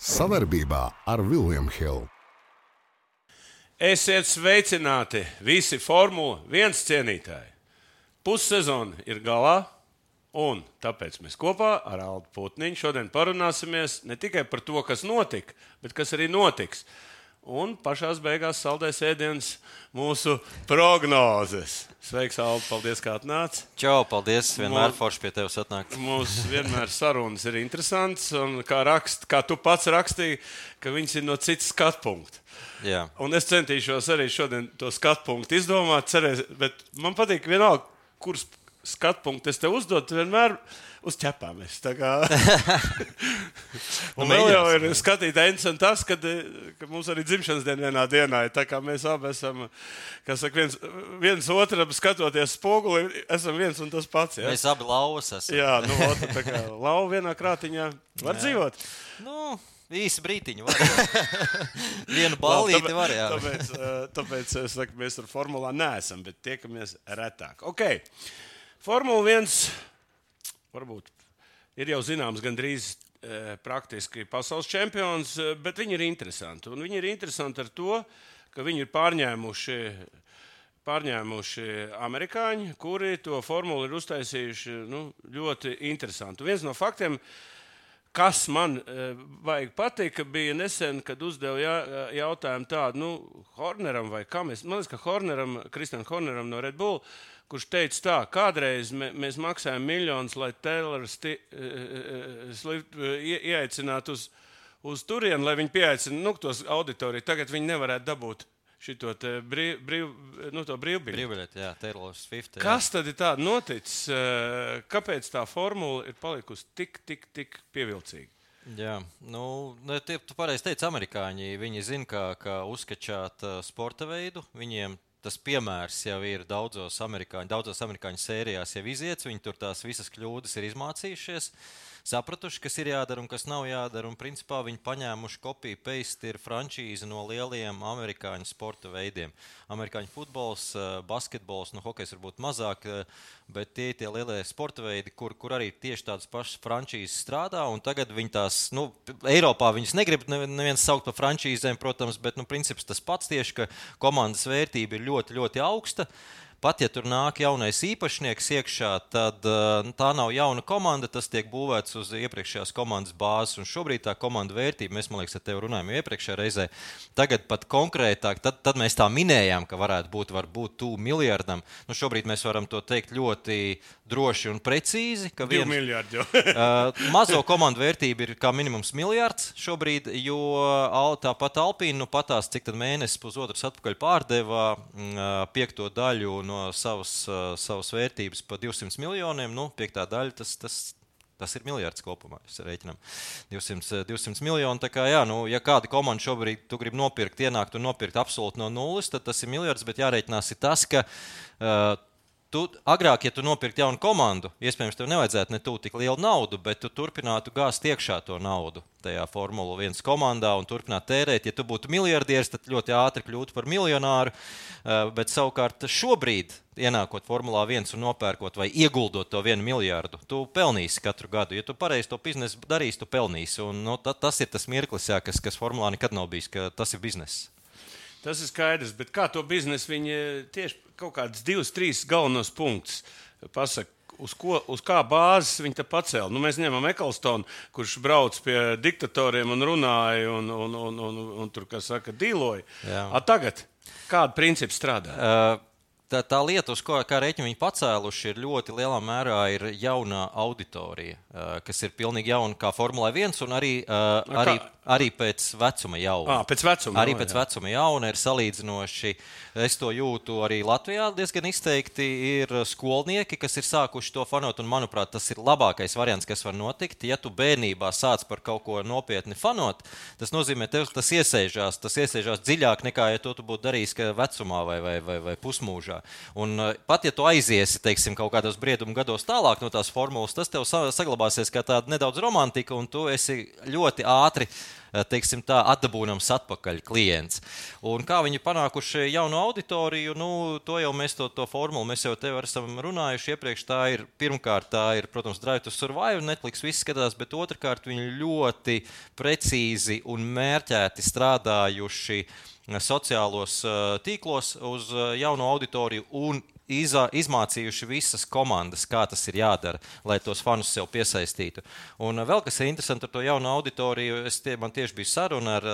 Savarbībā ar Vilniņu Hildu. Esiet sveicināti visi Formula 1 cienītāji. Pussezona ir galā, un tāpēc mēs kopā ar Aldu Putniņu šodien parunāsimies ne tikai par to, kas notika, bet kas arī notiks. Un pašā beigās saldēs ēdienas mūsu prognozes. Sveiks, Alde, paldies, ka atnāci. Čau, paldies. Vienmēr forši pie tevis atnākt. Mums vienmēr sarunas ir interesantas, un kā, rakst, kā tu pats rakstīji, ka viņas ir no citas skatu punkta. Jā. Un es centīšos arī šodien to skatu punktu izdomāt, cerēs, bet man patīk vienalga, kurus skatu punktu es tev uzdodu, vienmēr uz ķepām. Kā... un vēl jau ir skatītāji interesanti tas, ka, ka mums arī dzimšanas diena vienā dienā ir. Tā kā mēs abi esam, kas saka, viens, viens otram skatoties spoguli, esam viens un tas pats. Ja? Mēs abi lauvas esam. Jā, nu, otra, tā kā lauva vienā krātiņā var jā. dzīvot. Nu. Īsi brīdiņu, vienu ballīti var. Jā. Tāpēc, tāpēc es saku, mēs ar formulā neesam, bet tiekamies retāk. Okay. Formula 1 varbūt ir jau zināms gandrīz e, praktiski pasaules čempions, bet viņi ir interesanti. Un viņi ir interesanti ar to, ka viņi ir pārņēmuši. Pārņēmuši amerikāņi, kuri to formulu ir uztaisījuši nu, ļoti interesanti. Viens no faktiem, uh, Kas man uh, vajag pateikt, ka bija nesen, kad uzdeva jā, jautājumu tādu, nu, Horneram vai kam es, man liekas, ka Horneram, Kristianam Horneram no Red Bull, kurš teica tā, kādreiz mē, mēs maksājam miljonus, lai Taylors uh, uh, ieaicinātu uz, uz turieni, lai viņi pieaicinātu nu, tos auditoriju. Tagad viņi nevarētu dabūt šito brīv, brīv, nu, brīvbiļeti. Brīvbiļeti, jā, Taylor Swift. Jā. Kas tad ir tāds noticis? Kāpēc tā formula ir palikusi tik, tik, tik pievilcīga? Jā, nu, tie, tu pareizi teici, amerikāņi. Viņi zina, kā, kā uzskačāt sporta veidu. Viņiem tas piemērs jau ir daudzos amerikāņu, daudzos amerikāņu sērijās jau iziets. Viņi tur tās visas kļūdas ir izmācījušies. Uh, sapratuši, kas ir jādara un kas nav jādara. Un, principā, viņi paņēmuši kopiju paste ir frančīze no lielajiem amerikāņu sporta veidiem. Amerikāņu futbols, eh, basketbols, nu, hokejs varbūt mazāk, eh, bet tie ir tie lielie sporta veidi, kur, kur arī tieši tādas pašas frančīzes strādā. Tagad viņi tās, nu, Eiropā viņas negrib neviens saukt par frančīzēm, protams, bet, nu, princips tas pats tieši, ka komandas vērtība ir ļoti, ļoti augsta. Pat ja tur nāk jaunais īpašnieks iekšā, tad uh, tā nav jauna komanda. Tas tiek būvēts uz iepriekšējās komandas bāzes. Un šobrīd tā komanda vērtība, mēs liekas, ar tevi runājām iepriekšējā reizē, tagad pat konkrētāk, tad, tad mēs tā minējām, ka varētu būt varbūt tuvu miljardam. Nu, šobrīd mēs varam to teikt ļoti droši un precīzi. Viens, miljardi, uh, mazo komandu vērtība ir kā minimums miljards šobrīd, jo tāpat Alpīna nu, patās, cik mēnesis pusotrs atpakaļ pārdeva uh, piekto daļu no savas, savas vērtības par 200 miljoniem. Nu, piektā daļa tas, tas, tas ir miljards kopumā. Mēs rēķinām 200, 200 miljonu. Tā kā, jā, nu, ja kāda komanda šobrīd grib nopirkt, ienākt un nopirkt absolūti no nulles, tad tas ir miljards. Bet jārēķinās ir tas, ka uh, Tu, agrāk, ja tu nopirktu jaunu komandu, iespējams, tev nevajadzētu ne tūlīt tik lielu naudu, bet tu turpinātu gāzt iekšā to naudu tajā Formula 1 komandā un turpināt tērēt. Ja tu būtu miljardieris, tad ļoti ātri kļūtu par miljonāru. Eh, bet savukārt šobrīd, ienākot Formulā 1 un nopērkot vai ieguldot to vienu miljardu, tu pelnīsi katru gadu. Ja tu pareizi to biznesu darīsi, tu pelnīsi. Un, no, nu, tas ir tas mirklis, jā, kas, kas Formulā nekad nav bijis, ka tas ir bizness. Tas ir skaidrs, bet kā to biznesu viņi tieši kaut kādus divus, trīs galvenos punktus pasaka. Uz, ko, uz kā bāzes viņi te pacēla? Nu, mēs ņemam Ekalstonu, kurš brauc pie diktatoriem un runāja, un, un, un, un, un, un tur, kā saka, dīloja. Tagad kāda principa strādā? Uh, tā, tā lieta, uz ko kā rēķinu viņi pacēluši, ir ļoti lielā mērā ir jauna auditorija, uh, kas ir pilnīgi jauna kā Formula 1 un arī, uh, arī, arī pēc vecuma jauna. À, pēc vecuma, arī pēc jā. vecuma jauna ir salīdzinoši. Es to jūtu arī Latvijā diezgan izteikti. Ir skolnieki, kas ir sākuši to fanot, un manuprāt, tas ir labākais variants, kas var notikt. Ja tu bērnībā sāc par kaut ko nopietni fanot, tas nozīmē, ka tas iesēžās, tas iesēžās dziļāk nekā, ja to tu būtu darījis vecumā vai, vai, vai, vai pusmūžā. Un, uh, pat ja tu aiziesi teiksim, kaut kādos briedumu gados tālāk no tās formulas, tas tev saglabāsies kā tāda nedaudz romantika, un tu esi ļoti ātri eh, teiksim, tā, atdabūnams atpakaļ klients. Un kā viņi panākuši jaunu auditoriju, nu, to jau mēs to, to formulu, mēs jau te esam runājuši iepriekš. Tā ir pirmkārt, tā ir, protams, Drive to Survive, Netflix viss skatās, bet otrkārt viņi ļoti precīzi un mērķēti strādājuši sociālos tīklos uz jaunu auditoriju un izā, izmācījuši visas komandas, kā tas ir jādara, lai tos fanus sev piesaistītu. Un vēl kas ir interesanti ar to jaunu auditoriju, es tie, man tieši bija saruna ar,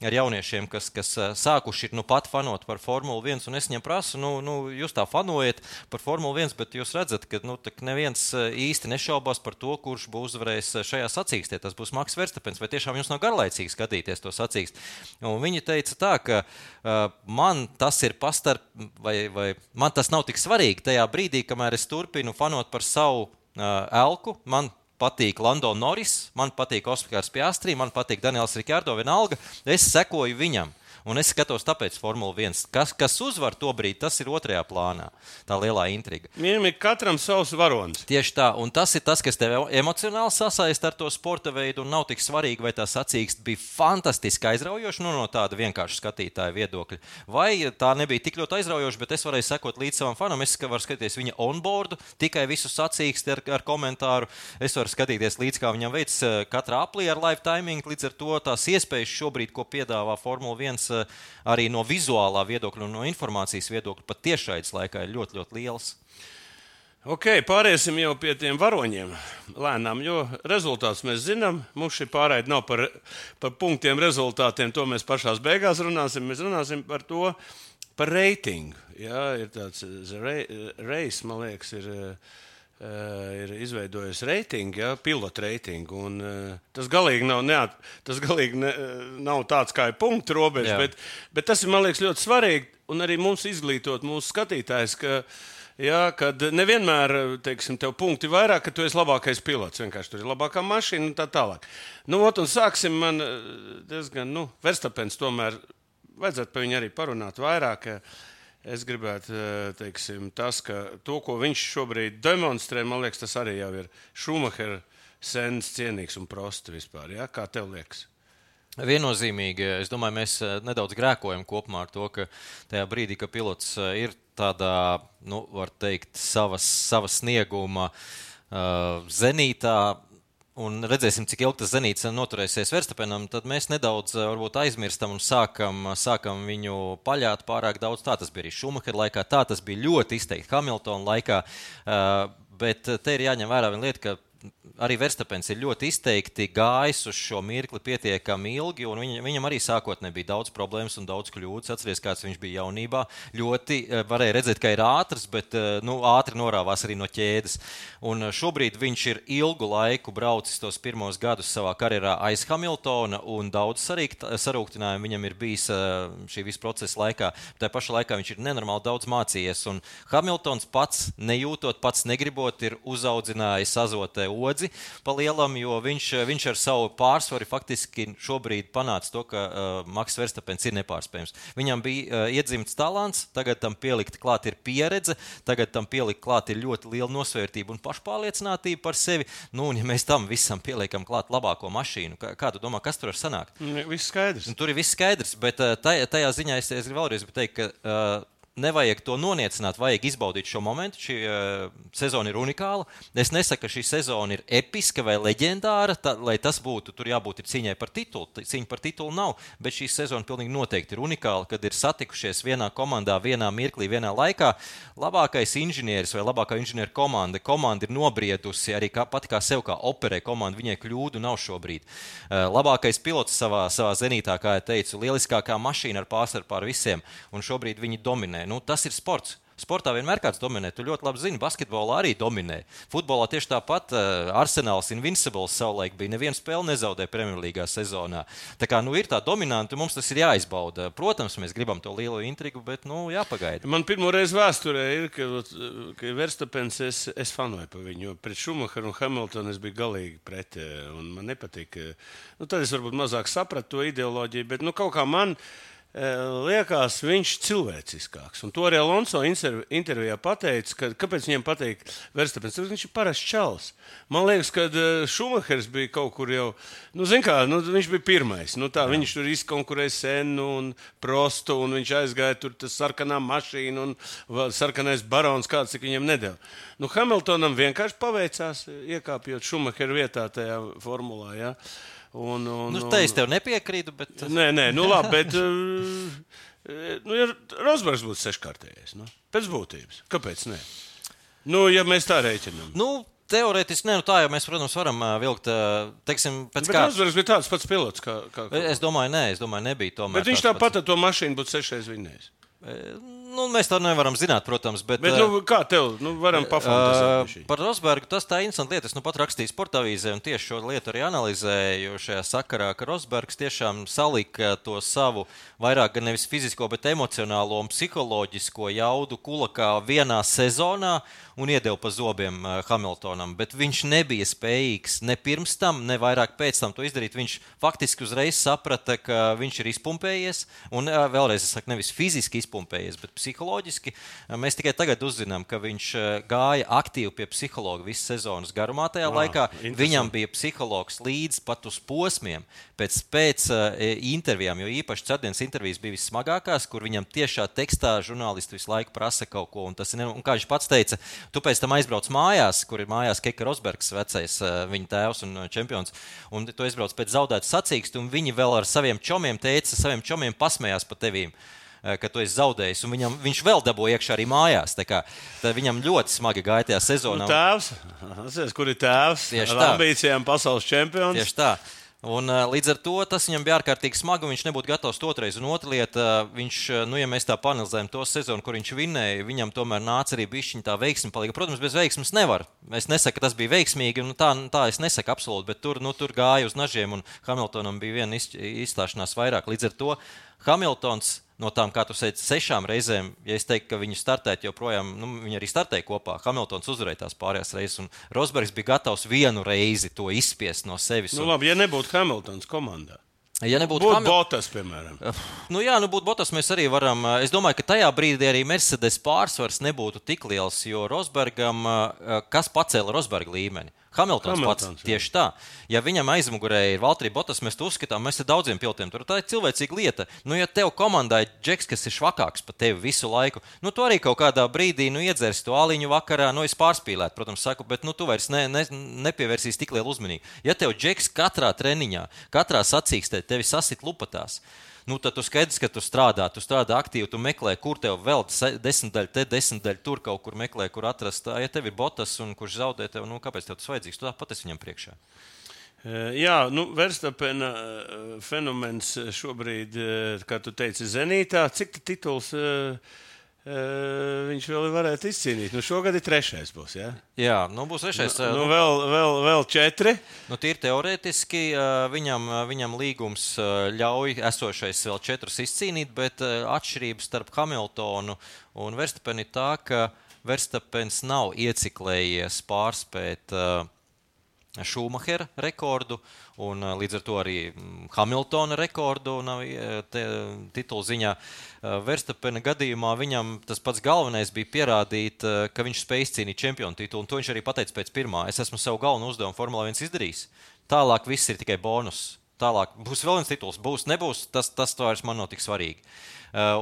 ar jauniešiem, kas, kas sākuši ir nu pat fanot par Formuli 1, un es viņiem prasu, nu, nu jūs tā fanojat par Formuli 1, bet jūs redzat, ka nu, neviens īsti nešaubās par to, kurš būs uzvarējis šajā sacīkstē. Tas būs Maks Verstapens, vai tiešām jums nav garlaicīgi skatīties to sacīkstu. Un viņi teica tā, ka uh, man tas ir pastarp, vai, vai man tas nav tik svarīgi tajā brīdī, kamēr es turpinu fanot par savu uh, elku. Man patīk Lando Norris, man patīk Oskars Piastri, man patīk Daniels Rikārdo, vienalga. Es sekoju viņam. Un es skatos, tāpēc Formula 1. Kas, kas uzvar to brīdi, tas ir otrajā plānā. Tā lielā intriga. Viņam ir katram savs varonis. Tieši tā, un tas ir tas, kas tev emocionāli sasaista ar to sporta veidu. Un nav tik svarīgi, vai tā sacīksts bija fantastiski aizraujoša nu, no tāda vienkārša skatītāja viedokļa. Vai tā nebija tik ļoti aizraujoša, bet es varēju sekot līdz savam fanam. Es varu skatīties viņa onboardu, tikai visu sacīksti ar, ar komentāru. Es varu skatīties līdz kā viņam veids eh, katra aplī ar live timing. Līdz ar to tās iespējas šobrīd, ko piedāvā Formula 1 Eh, arī no vizuālā viedokļa un no informācijas viedokļa pat tiešraides laikā ir ļoti, ļoti liels. Ok, pāriesim jau pie tiem varoņiem. Lēnām, jo rezultātus mēs zinām. Mums šī pārraide nav par, par punktiem, rezultātiem. To mēs pašā beigās runāsim. Mēs runāsim par to, par reitingu. Jā, ir tāds reizes, man liekas, ir. Uh, ir izveidojis reitingu, ja, pilotu reitingu. Un, uh, tas galīgi nav, neat, tas galīgi ne, nav tāds kā punktu robeža, bet, bet tas ir liekas, ļoti svarīgi. Un arī mums izglītot mūsu skatītājus, ka, ja, kad nevienmēr teiksim, tev punkti ir vairāk, ka tu esi labākais pilots. Vienkārši tur ir labākā mašīna un tā tālāk. Nu, ot, un sāksim man diezgan, nu, Verstapens tomēr vajadzētu par viņu arī parunāt vairāk. Uh, Es gribētu teikt, tas, ka to, ko viņš šobrīd demonstrē, man liekas, tas arī ir Šumahera sens, cienīgs un prosts vispār. Ja? Kā tev liekas? Viennozīmīgi, es domāju, mēs nedaudz grēkojam kopumā ar to, ka tajā brīdī, kad pilots ir tādā, nu, var teikt, savas, savas snieguma uh, zenītā, un redzēsim, cik ilgi tas zenīts noturēsies Verstapenam, tad mēs nedaudz eh, varbūt, aizmirstam un sākam, sākam viņu paļāt pārāk daudz. Tā tas bija arī Šumahera laikā, tā tas bija ļoti izteikti Hamiltona laikā. Uh, bet te ir jāņem vērā viena lieta, ka arī Verstapens ir ļoti izteikti gājis uz šo mirkli pietiekami ilgi, un viņ, viņam arī sākotnēji bija daudz problēmas un daudz kļūdas. Atcerieties, kāds viņš bija jaunībā. Ļoti eh, varēja redzēt, ka ir ātrs, bet eh, nu, ātri norāvās arī no ķēdes. Un eh, šobrīd viņš ir ilgu laiku braucis tos pirmos gadus savā karjerā aiz Hamiltona, un daudz sarūktinājumu viņam ir bijis šī visa procesa laikā. Tā pašā laikā viņš ir nenormāli daudz mācījies, un Hamiltons pats nejūtot, pats negribot, ir uzaudzinājis azotē odzi pa lielam, jo viņš, viņš ar savu pārsvaru faktiski šobrīd panāca to, ka uh, Maks Verstapens ir nepārspējams. Viņam bija uh, iedzimts talants, tagad tam pielikt klāt ir pieredze, tagad tam pielikt klāt ir ļoti liela nosvērtība un pašpārliecinātība par sevi. Nu, un ja mēs tam visam pieliekam klāt labāko mašīnu, kā, kā tu domā, kas tur var sanākt? Viss skaidrs. Un tur ir viss skaidrs, bet tajā, tajā ziņā es, es gribu vēlreiz teikt, ka uh, nevajag to noniecināt, vajag izbaudīt šo momentu. Šī uh, sezona ir unikāla. Es nesaku, ka šī sezona ir episka vai leģendāra, tā, lai tas būtu. Tur jābūt cīņai par titulu. Cīņa par titulu nav, bet šī sezona pilnīgi noteikti ir unikāla, kad ir satikušies vienā komandā, vienā mirklī, vienā laikā. Labākais inženieris vai labākā inženieru komanda, komanda ir nobriedusi arī kā, pati kā sev, kā operē komanda. Viņai kļūdu nav šobrīd. Uh, labākais pilots savā, savā zenītā, kā jau teicu, lieliskākā mašīna ar pārsvaru pār visiem, un šobrīd viņi dominē nu, tas ir sports. Sportā vienmēr kāds dominē. Tu ļoti labi zini, basketbolā arī dominē. Futbolā tieši tāpat uh, Arsenāls Invincibles savulaik bija. Nevienu spēli nezaudēja Premjerlīgā sezonā. Tā kā nu, ir tā dominanta, mums tas ir jāizbauda. Protams, mēs gribam to lielo intrigu, bet nu, jāpagaida. Man pirmo reizi vēsturē ir, ka, ka Verstapens es, es fanoju par viņu. Pret Šumacheru un Hamiltonu es biju galīgi pret. Man nepatīk. Nu, tad es varbūt mazāk sapratu to ideoloģiju, bet nu, kaut kā man. Liekas, viņš ir cilvēciskāks. Un to arī Alonso intervijā pateica, ka, kāpēc viņam patīk Verstapens. Viņš ir parasts čels. Man liekas, ka Šumahers bija kaut kur jau, nu, kā, nu viņš bija pirmais. Nu, tā, viņš tur izkonkurēja Senu un Prostu, un viņš aizgāja tur tas sarkanā mašīna un sarkanais barons, kāds cik viņam nedēļa. Nu, Hamiltonam vienkārši paveicās, iekāpjot Šumacheru vietā tajā formulā. Ja? Un, un, nu, te es tev nepiekrītu. Bet... Nē, nē, nu labi, bet. Uh, nu, ja Rosbergs būtu seškārtējis, nu, pēc būtības. Kāpēc? Ne? Nu, ja mēs tā rēķinām. Nu, Teorētiski, ne, nu tā jau mēs, protams, varam uh, vilkt. Teiksim, pēc kā Rosbergs bija tāds pats pilots. Kā, kā, kā. Es domāju, nē, es domāju, nebija tomēr. Bet viņš tāpat ar to mašīnu būtu sešreiz vinnējis. Nu, mēs to nevaram zināt, protams. Bet, bet nu, kā tev? Nu, varam pafantāzēt. Uh, par Rosbergu tas tā interesanti lieta. Es nu pat rakstīju sporta avīzē un tieši šo lietu arī analizēju šajā sakarā, ka Rosbergs tiešām salika to savu vairāk gan nevis fizisko, bet emocionālo un psiholoģisko jaudu kulakā vienā sezonā un iedeva pa zobiem uh, Hamiltonam. Bet viņš nebija spējīgs ne pirms tam, ne vairāk pēc tam to izdarīt. Viņš faktiski uzreiz saprata, ka viņš ir izpumpējies. Un vēlreiz es saku, nevis fiziski izpumpējies, bet psiholoģiski. Mēs tikai tagad uzzinām, ka viņš gāja aktīvi pie psihologa visas sezonas garumā tajā ah, laikā. Viņam bija psihologs līdz pat uz posmiem. Pēc, pēc intervijām, jo īpaši ceturtdienas intervijas bija vissmagākās, kur viņam tiešā tekstā žurnālisti visu laiku prasa kaut ko. Un, ir, un kā viņš pats teica, tu pēc tam aizbrauc mājās, kur ir mājās Keka Rosbergs, vecais viņa tēvs un čempions. Un tu aizbrauc pēc zaudētas sacīkstu, un viņi vēl ar saviem čomiem teica, saviem čomiem pasmējās par tevīm. Eh, ka tu esi zaudējis. Viņam, viņš vēl dabūja iekšā arī mājās. Kā, viņam ļoti smagi gāja tajā sezonā. Nu, tēvs, Atceries, kur ir tēvs? Tieši tā. ambīcijām pasaules čempions. Tieši tā. Un, uh, līdz ar to tas viņam bija ārkārtīgi smagi. Viņš nebūtu gatavs otrreiz. Un otra lieta, uh, viņš, nu, ja mēs tā panelizējam to sezonu, kur viņš vinnēja, viņam tomēr nāca arī bišķiņa tā veiksme. Palīga. Protams, bez veiksmes nevar. Es nesaku, ka tas bija veiksmīgi. Nu, tā, tā es nesaku absolūti, bet tur, nu, tur gāja uz nažiem un Hamiltonam bija viena izstāšanās vairāk. Līdz ar to Hamiltons no tām, kā tu teici, sešām reizēm, ja es teiktu, ka viņi startēt joprojām, nu, viņi arī startēja kopā. Hamiltons uzvarēja tās pārējās reizes, un Rosbergs bija gatavs vienu reizi to izspiest no sevis. Nu, labi, ja nebūtu Hamiltons komandā. Ja nebūtu Būt Hamil... Botas, piemēram. Nu, jā, nu būtu Botas, mēs arī varam. Es domāju, ka tajā brīdī arī Mercedes pārsvars nebūtu tik liels, jo Rosbergam, kas pacēla Rosberga līmeni? Hamiltons, Hamiltons pats. Jā. Tieši tā. Ja viņam aizmugurē ir Valtteri Botas, mēs to uzskatām, mēs ar daudziem pilotiem tur tā ir cilvēcīga lieta. Nu, ja tev komandā ir džeks, kas ir švakāks par tevi visu laiku, nu, tu arī kaut kādā brīdī nu, iedzersi to aliņu vakarā, nu, es pārspīlētu, protams, saku, bet nu, tu vairs ne, ne, nepievērsīsi tik lielu uzmanību. Ja tev džeks katrā treniņā, katrā sacīkstē tevi sasit lupatās, nu, tad tu skaidrs, ka tu strādā, tu strādā aktīvi, tu meklē, kur tev vēl desmit daļu, te desmit daļu, tur kaut kur meklē, kur atrast. Ja tev ir botas un kurš zaudē tev, nu, kāpēc tev tas vajadzīgs? Tu tāpat esi viņam priekšā. Jā, nu, Verstapena fenomens šobrīd, kā tu teici, zenītā. Cik tituls? Uh, viņš vēl varētu izcīnīt. Nu, šogad ir trešais. Būs, ja? Jā, nu, būs trešais. Nu, nu, vēl, vēl, vēl četri. Nu, Tīri teorētiski viņam, viņam līgums ļauj esošais vēl četrus izcīnīt, bet atšķirības starp Hamiltonu un Verstapenu ir tā, ka Verstapens nav ieciklējies pārspēt uh, Šumahera rekordu, un līdz ar to arī Hamiltona rekordu nav titula ziņā. Verstapena gadījumā viņam tas pats galvenais bija pierādīt, ka viņš spēj izcīnīt čempionu titulu, un to viņš arī pateica pēc pirmā. Es esmu savu galveno uzdevumu Formula 1 izdarījis. Tālāk viss ir tikai bonus. Tālāk būs vēl viens tituls, būs, nebūs. Tas, tas vairs man nav tik svarīgi.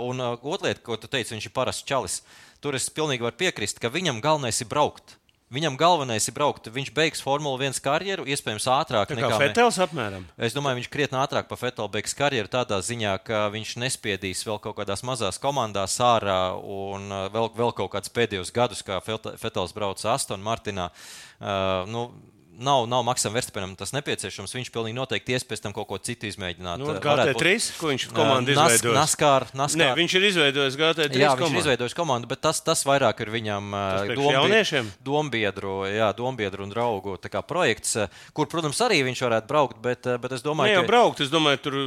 Un otra lieta, ko tu teici, viņš ir parasts čalis. Tur es pilnīgi varu piekrist, ka viņam galvenais ir braukt. Viņam galvenais ir braukt. Viņš beigs Formule 1 karjeru, iespējams, ātrāk nekā Fetels. Apmēram. Es domāju, viņš krietni ātrāk par Fetelu beigs karjeru tādā ziņā, ka viņš nespiedīs vēl kaut kādās mazās komandās ārā un uh, vēl, vēl kaut kādus pēdējos gadus, kā Fetels brauca Aston Martinā. Uh, nu, nav, nav Maksam Verstapenam tas nepieciešams. Viņš pilnīgi noteikti ies pēc tam kaut ko citu izmēģināt. Nu, GT3, ko viņš komandu uh, izveidojis? NASCAR, NASCAR. Nē, viņš ir izveidojis GT3 jā, komandu. viņš ir izveidojis komandu, bet tas, tas vairāk ir viņam uh, dombi, dombiedru, jā, dombiedru un draugu projekts, uh, kur, protams, arī viņš varētu braukt, bet, bet es domāju, ne, jau ka... braukt, es domāju, tur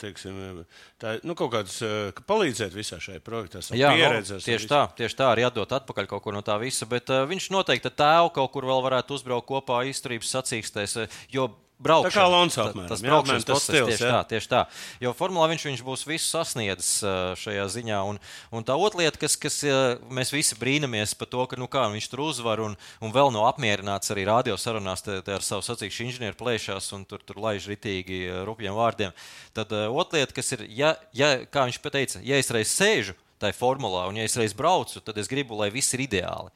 teiksim, tā, nu, kaut kādas palīdzēt visā šajā projektā. Jā, nu, pieredzes, no, tieši tā, tieši tā, arī atdot atpakaļ kaut ko no tā visa, bet uh, viņš noteikti tēvu kaut kur vēl varētu uzbraukt kopā izturības sacīkstēs. Jo braukšana. Tā kā Alonso Ta- apmēram, Tas braukšanas process tieši jā. tā, tieši tā. Jo Formulā viņš, viņš būs visu sasniedzis uh, šajā ziņā. Un, un tā otra lieta, kas, kas uh, mēs visi brīnamies par to, ka nu, kā, viņš tur uzvar un, un vēl nav apmierināts arī radiosarunās te, te ar savu sacīkšu inženieru plēšās un tur, tur laiž ritīgi rupjiem vārdiem. Tad otra lieta, kas ir, ja, ja, kā viņš teica, ja es reiz sēžu tajā formulā un ja es reiz braucu, tad es gribu, lai viss ir ideāli.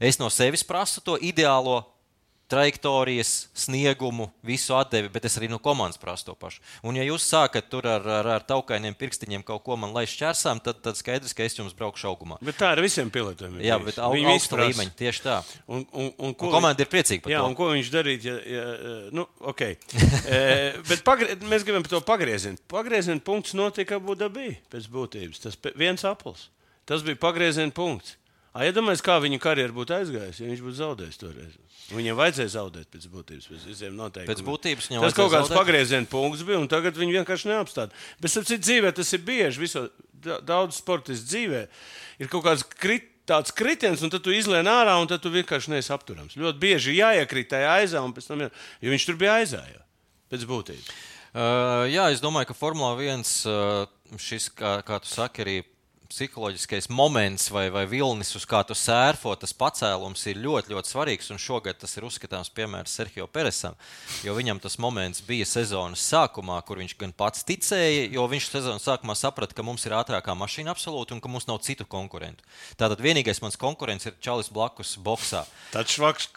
Es no sevis prasu to ideālo trajektorijas, sniegumu, visu atdevi, bet es arī no komandas prasu to pašu. Un, ja jūs sākat tur ar, ar, ar taukainiem pirkstiņiem kaut ko man laist šķērsām, tad, tad skaidrs, ka es jums braukšu augumā. Bet tā ir visiem pilotiem. Jā, bet au, augsta prasa. līmeņa tieši tā. Un, un, un, Un ko komanda ir priecīga par Jā, to. un ko viņš darīja? Ja, ja, nu, okay. e, bet pagrie, mēs gribam par to pagriezienu. Pagrieziena punkts notika Abu Dabī pēc būtības. Tas viens apels. Tas bija pagrieziena punkts. A, iedomājieties, kā viņa karjera būtu aizgājusi, ja viņš būtu zaudējis toreiz. Viņam vajadzēja zaudēt pēc būtības, pēc visiem noteikumiem. Pēc būtības viņam tas kaut kāds pagrieziena punkts bija, un tagad viņi vienkārši neapstāda. Bet, ap citu, dzīvē tas ir bieži. Viso, da- daudz sportistu dzīvē ir kaut kāds krit, tāds kritiens, un tad tu izlien ārā, un tad tu vienkārši neesi apturams. Ļoti bieži jāiekrīt tajā aizā, un pēc tam, jā- jo viņš tur bija aizā jau, pēc būtības. Uh, jā, es domāju, ka Formula 1 uh, šis, kā, kā tu saki, arī psiholoģiskais moments vai, vai vilnis, uz kā tu sērfo, tas pacēlums ir ļoti, ļoti svarīgs. Un šogad tas ir uzskatāms piemērs Sergio Peresam, jo viņam tas moments bija sezonas sākumā, kur viņš gan pats ticēja, jo viņš sezonas sākumā saprata, ka mums ir ātrākā mašīna absolūti un ka mums nav citu konkurentu. Tātad vienīgais mans konkurents ir Čalis blakus boxā. Tāds švaks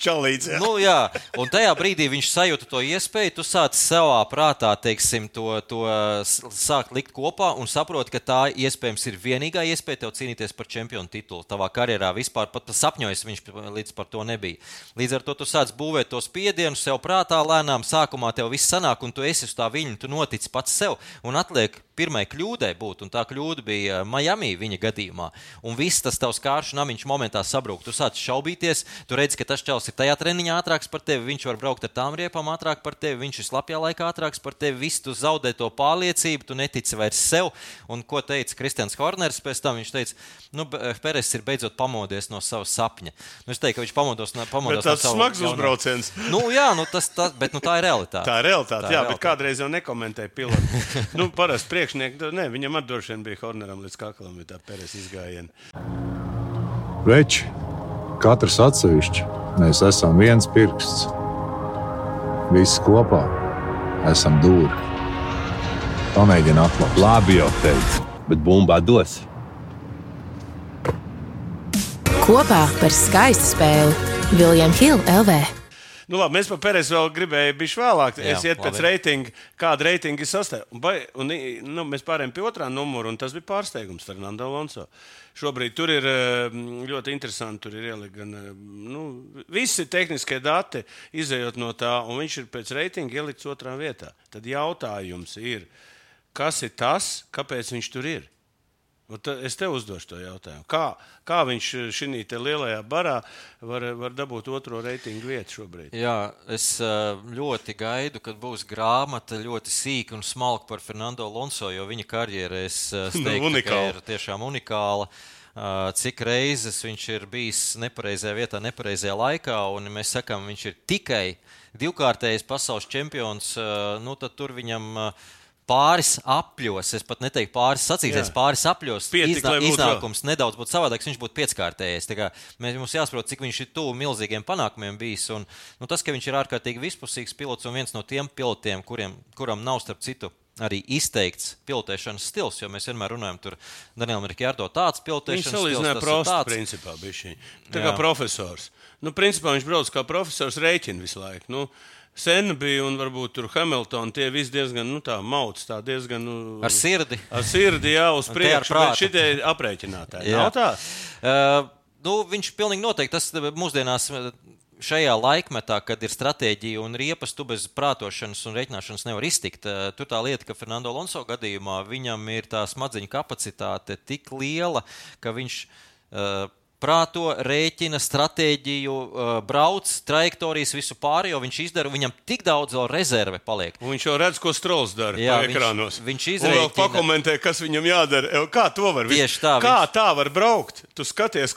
čalīts. Jā. Nu, jā, un tajā brīdī viņš sajūta to iespēju. Tu sāc savā prātā, teiksim, to, to sākt likt kopā un saproti, ka tā iespējams ir vienīgā iespēja tev cīnīties par čempionu titulu. Tavā karjerā vispār pat sapņojis viņš līdz par to nebija. Līdz ar to tu sāc būvēt to spiedienu sev prātā lēnām. Sākumā tev viss sanāk, un tu esi uz tā viņa, tu notici pats sev. Un atliek pirmai kļūdai būt, un tā kļūda bija Miami viņa gadījumā. Un viss tas tavs kāršu namiņš momentā sabrūk. Tu sāc šaubīties, tu redz, ka tas čels ir tajā treniņā ātrāks par tevi, viņš var braukt ar tām riepām ātrāk par tevi, viņš ir slapjā laikā ātrāks par tevi. Viss tu zaudē to pārliecību, tu netici vairs sev. Un ko teica Kristians Horners pēc tam? Viņš teica, nu, Peres ir beidzot pamodies no sava sapņa. Nu, es teiktu, ka viņš pamodos, no- Bet pamodos no sava smags jaunā- uzbrauciens. Nu, jā, nu, tas, tas, bet nu, tā ir realitāte. Tā ir realitāte, Tā ir jā, bet realitāte. kādreiz jau nekomentēja pilotu. nu, parasti priekšnieki, ne, viņam arī droši vien bija Horneram līdz kaklam, bija tā Pēres izgājiena. Veči, katrs atsevišķi, mēs esam viens pirksts. Visi kopā esam dūri. Pamēģini atklāt. Labi, jau teicu, bet bumbā dos. Kopā par skaistu spēli Viljams Hilde LV. Nu, labi, mēs par Pēresu vēl gribējām, bija vēlāk. Jā, Es ietu pēc reitinga, kāda reitinga ir sastāvdaļa. Un, vai- un, i- nu, mēs pārējām pie otrā numura, un tas bija pārsteigums Fernando Alonso. Šobrīd tur ir eh, ļoti interesanti. Tur ir ielikt gan eh, nu, visi tehniskie dati, izējot no tā, un viņš ir pēc reitinga ielikts otrā vietā. Tad jautājums ir, kas ir tas, kāpēc viņš tur ir? Ta- Es tev uzdošu to jautājumu. Kā, kā viņš šajā lielajā barā var, var dabūt otro reitingu vietu šobrīd? Jā, es ā, ļoti gaidu, kad būs grāmata ļoti sīka un smalka par Fernando Alonso, jo viņa karjera Nu, teiktu, ka unikāla. ir tiešām unikāla. Ā, Cik reizes viņš ir bijis nepareizajā vietā, nepareizajā laikā, un mēs sakām, viņš ir tikai divkārtējs pasaules čempions, nu tad tur viņam ā, pāris apļos, es pat neteiktu pāris sacīkstēs, pāris apļos Pietik, lai būtu vēl. iznākums nedaudz būtu savādāks, viņš būtu kā Mēs, mums jāsaprot, cik viņš ir tuvu milzīgiem panākumiem bijis. Un, nu, tas, ka viņš ir ārkārtīgi vispusīgs pilots un viens no tiem pilotiem, kuriem, kuram nav starp citu. Arī izteikts pilotēšanas stils, jo mēs vienmēr runājam, tur Danielam ir jārdo tāds Viņš pilotēšanas stils. salīdzināja ir prostu, tāds. principā, bija šī. Tā Jā. kā profesors. Nu, principā viņš brauc kā profesors, rēķina visu laiku. Nu, Sen bija un varbūt tur Hamiltonā tie visi diezgan nu, tā mauc, tā diezgan. Nu, Ar sirdi. Ar sirdi, jā, uz priekšu. Bet šitie aprēķinātāji. Jā. Nav tā? Uh, nu, viņš pilnīgi noteikti tas mūsdienās. uh, Šajā laikmetā, kad ir stratēģija un riepas, tu bez prātošanas un reiķināšanas nevar iztikt. Tur tā lieta, ka Fernando Alonso gadījumā viņam ir tā smadzeņu kapacitāte tik liela, ka viņš uh, prāto, rēķina, stratēģiju, uh, brauc, trajektorijas, visu pārējo viņš izdara. Viņam tik daudz vēl rezerve paliek. Un viņš jau redz, ko Strunke dara Jā, viņš- ekrānos. viņš Un vēl izrēķina- pakomentē, kas viņam jādara. Kā to var Tieši tā, Kā tā var braukt? Tu skaties,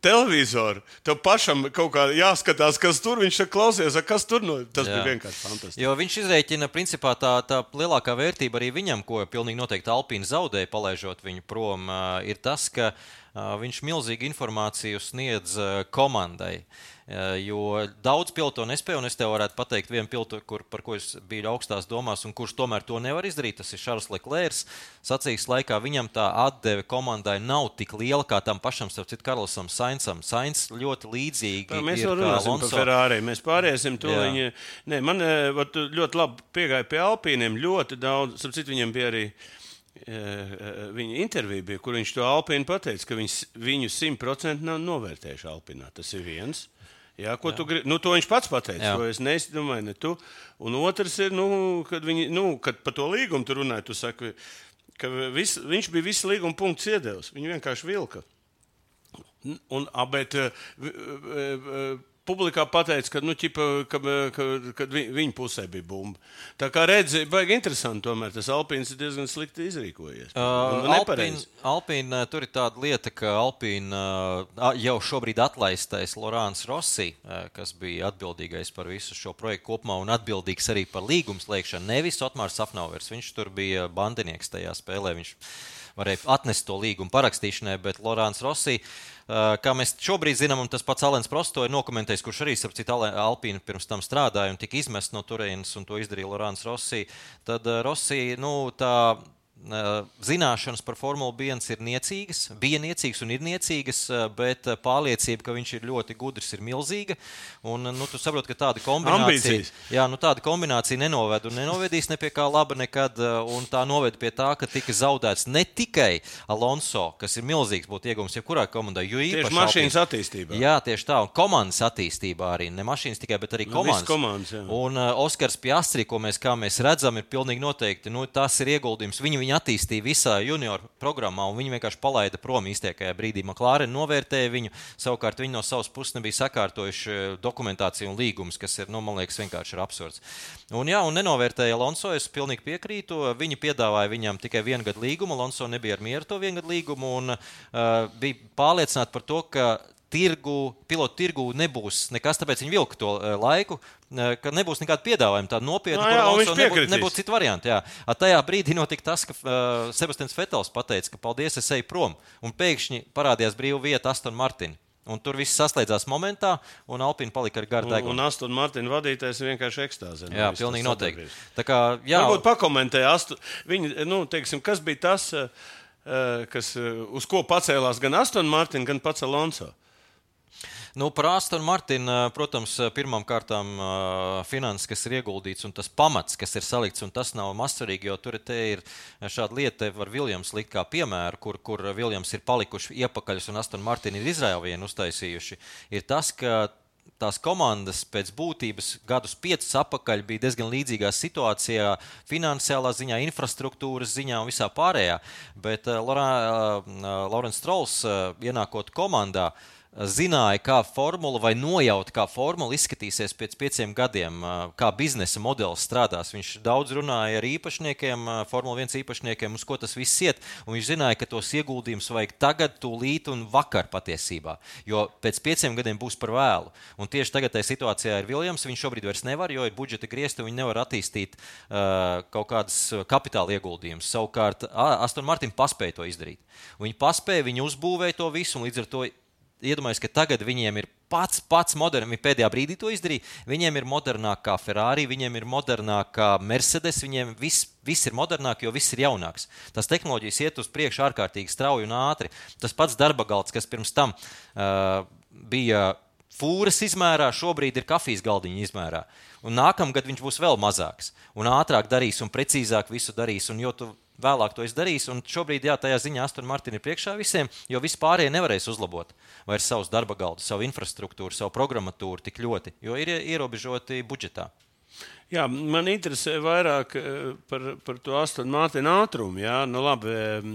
televizoru. Tev pašam kaut kā jāskatās, kas tur viņš ir klausies, kas tur no. Tas Jā. bija vienkārši fantastiski. Jo viņš izreikina, principā tā, tā lielākā vērtība arī viņam, ko pilnīgi noteikti Alpīna zaudēja, palaižot viņu prom, ā, ir tas, ka ā, viņš milzīgu informāciju sniedz komandai. Jo daudz pilotu to nespēja, un es tev varētu pateikt, vienu pilotu, kur, par ko es biju augstās domās, un kurš tomēr to nevar izdarīt. Tas ir Šarls Leclerc. Sacīks laikā viņam tā atdeve komandai nav tik liela kā tam pašam, starp citu, Karlsam Sainsam. Sains ļoti līdzīgi. Tā, mēs jau runāsim par. Ferrari. Mēs pāriesim to. Viņa, ne, man vat, ļoti labi piegāja pie Alpīniem. Ļoti daudz, starp citu, viņam bija arī. Viņa intervija bija, kur viņš to Alpīnu pateica, ka viņš viņu simtprocentīgi nav novērtējuši Alpīnā. Tas ir viens. Jā, ko Jā. tu gribi? Nu, to viņš pats pateica. Es nedomāju, ne tu. Un otrs ir, nu, kad, viņi, nu, kad par to līgumu tu runāji, tu saki, ka vis, viņš bija visu līguma punktu iedevis. Viņu vienkārši vilka. Un, a, bet uh, uh, publikā pateica, ka, nu, ķipa, ka, ka, ka vi- viņa pusē bija bumba. Tā kā redzi, baigi interesanti, tomēr tas Alpīns ir diezgan slikti izrīkojies. Uh, Alpīna. Alpīna, tur ir tāda lieta, ka Alpīna uh, jau šobrīd atlaistais Lorāns Rossi, uh, kas bija atbildīgais par visu šo projektu kopumā un atbildīgs arī par līgumu slēgšanu, nevis Otmārs Safnauvers. Viņš tur bija bandinieks tajā spēlē. Viņš varēja atnest to līgumu parakstīšanai, bet Lorāns Rossi. Uh, Kā mēs šobrīd zinām, un tas pats Alans Prosto ir dokumentējis, kurš arī ap citu Alpīnu pirms tam strādāja un tika izmests no turienes, un to izdarīja Lorāns Rossi. Tad uh, Rossi, nu, tā Zināšanas par Formuli 1 ir niecīgas, bija niecīgas un ir niecīgas, uh, bet uh, pārliecība, ka viņš ir ļoti gudrs, ir milzīga. Un, nu, tu saproti, ka tāda kombinācija, jā, nu, tāda kombinācija nenoved un nenovedīs ne pie kā laba nekad. Un tā noved pie tā, ka tika zaudēts ne tikai Alonso, kas ir milzīgs būtu iegūms jebkurā komandai, jo Tieši īpaši mašīnas Alpine. attīstībā. Jā, tieši tā, un komandas attīstībā arī. Ne mašīnas tikai, bet arī Nu, komandas. visas komandas, jā. un uh, Oskars Piastri, ko mēs, kā mēs redzam, ir pilnīgi noteikti. Nu, tas ir ieguldījums. Viņi attīstīja visā junior programmā, un viņi vienkārši palaida prom īstākajā brīdī. Maklāri novērtēja viņu. Savukārt viņi no savas puses nebija sakārtojuši eh, dokumentāciju un līgumus, kas ir, nu, man liekas, vienkārši ir absurds. Un, jā, un nenovērtēja Alonso. Es pilnīgi piekrītu. Viņi piedāvāja viņam tikai vienu gadu līgumu. Alonso nebija ar mieru to vienu gadu līgumu un uh, bija pārliecināti par to, ka tirgu, pilotu tirgu nebūs nekas, tāpēc viņi vilka to uh, laiku, uh, ka nebūs nekāda piedāvājuma, tāda nopietna. Kur jā, un Alonso viņš nebūs, piekritīs. nebūs citu variantu. Jā. A, tajā brīdī notika tas, ka uh, Sebastians Fetels pateica, ka paldies, es eju prom. Un pēkšņi parādījās brīva vieta Aston Martin. Un tur viss saslēdzās momentā, un Alpīna palika ar garu Un, degunu. un Aston Martin vadītājs vienkārši ekstāzē. Jā, Viss pilnīgi noteikti. sadarbības. Tā kā, jā, Varbūt pakomentēja, Astu, viņi, nu, teiksim, kas bija tas, eh, eh, kas, eh, uz ko pacēlās gan Aston Martin, gan pats Alonso. Nu, par Astonu Martinu, protams, pirmām kārtām finanses, kas ir ieguldīts, un tas pamats, kas ir salikts, un tas nav mazsvarīgi, jo tur ir šāda lieta, var Viljams likt kā piemēru, kur, kur Viljams ir palikuši iepakaļus, un Astonu Martinu ir Izraēlienu uztaisījuši. Ir tas, ka tās komandas pēc būtības gadus piecus atpakaļ bija diezgan līdzīgā situācijā, finansiālā ziņā, infrastruktūras ziņā un visā pārējā. Bet uh, Lorenz Strauss, uh, ienākot komandā, zināja, kā formula vai nojauta, kā formula izskatīsies pēc pieciem gadiem, kā biznesa modelis strādās. Viņš daudz runāja ar īpašniekiem, ā, Formula 1 īpašniekiem, uz ko tas viss iet. Viņš zināja, ka tos ieguldījumus vajag tagad, tūlīt un vakar patiesībā. Jo pēc pieciem gadiem būs par vēlu. Un tieši tagad tajā situācijā ir Viljams. Viņš šobrīd vairs nevar, jo ir budžeta griezti un viņi nevar attīstīt uh, kaut kādas kapitāla ieguldījumus. Savukārt Aston Martin paspēja to izdarīt. Viņi paspēja, viņi uzbūvēja to visu un līdz ar to iedomājos, ka tagad viņiem ir pats, pats moderns, viņi pēdējā brīdī to izdarīja. Viņiem ir modernāk kā Ferrari, viņiem ir modernāk kā Mercedes, viņiem viss, viss ir modernāk, jo viss ir jaunāks. Tas tehnoloģijas iet uz priekšu ārkārtīgi strauji un ātri. Tas pats darba galds, kas pirms tam uh, bija fūras izmērā, šobrīd ir kafijas galdiņa izmērā. Un nākamgad viņš būs vēl mazāks. Un ātrāk darīs un precīzāk visu darīs. Un jo tu vēlāk to darīs, un šobrīd, jā, tajā ziņā Aston Martin ir priekšā visiem, jo vispārējie nevarēs uzlabot vairs savus darba galdus, savu infrastruktūru, savu programmatūru tik ļoti, jo ir ierobežoti budžetā. Jā, man interesē vairāk eh, par, par to Aston Martin ātrumu. Jā, nu labi, eh,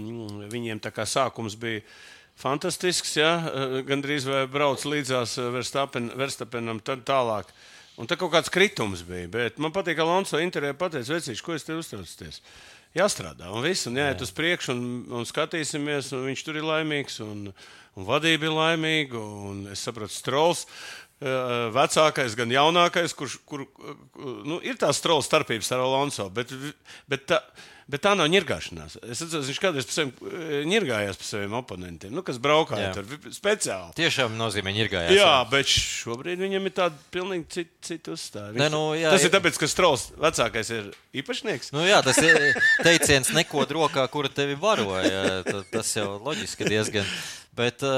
viņiem tā kā sākums bija fantastisks, jā, eh, gandrīz vai brauc līdzās eh, Verstapen, Verstapenam, tad tālāk. Un tā kaut kāds kritums bija. Bet man patīk, ka Alonso intervijā pateica, vecīši, ko es te uztraucos. Jāstrādā, un viss, un jāiet uz priekšu, un, un skatīsimies, un viņš tur ir laimīgs, un, un vadība ir laimīga, un es saprotu, Strols. eh, Vecākais, gan jaunākais, kurš kur, nu, ir tā strola starpības ar Alonso, bet, bet, tā, bet tā nav ņirgāšanās. Es atceros, viņš kādreiz pa saviem, ņirgājās par saviem oponentiem, nu, kas braukāja Jā. tur speciāli. Tiešām nozīmē, ir gājās. Jā, bet šobrīd viņam ir tāda pilnīgi cita, cita uzstāja. Ne, Viņš- nu, jā, tas ir tāpēc, ka Strauss vecākais ir īpašnieks. Nu, jā, tas ir teiciens, neko rokā, kura tevi baroja. Ta- Tas jau loģiski diezgan. Bet eh,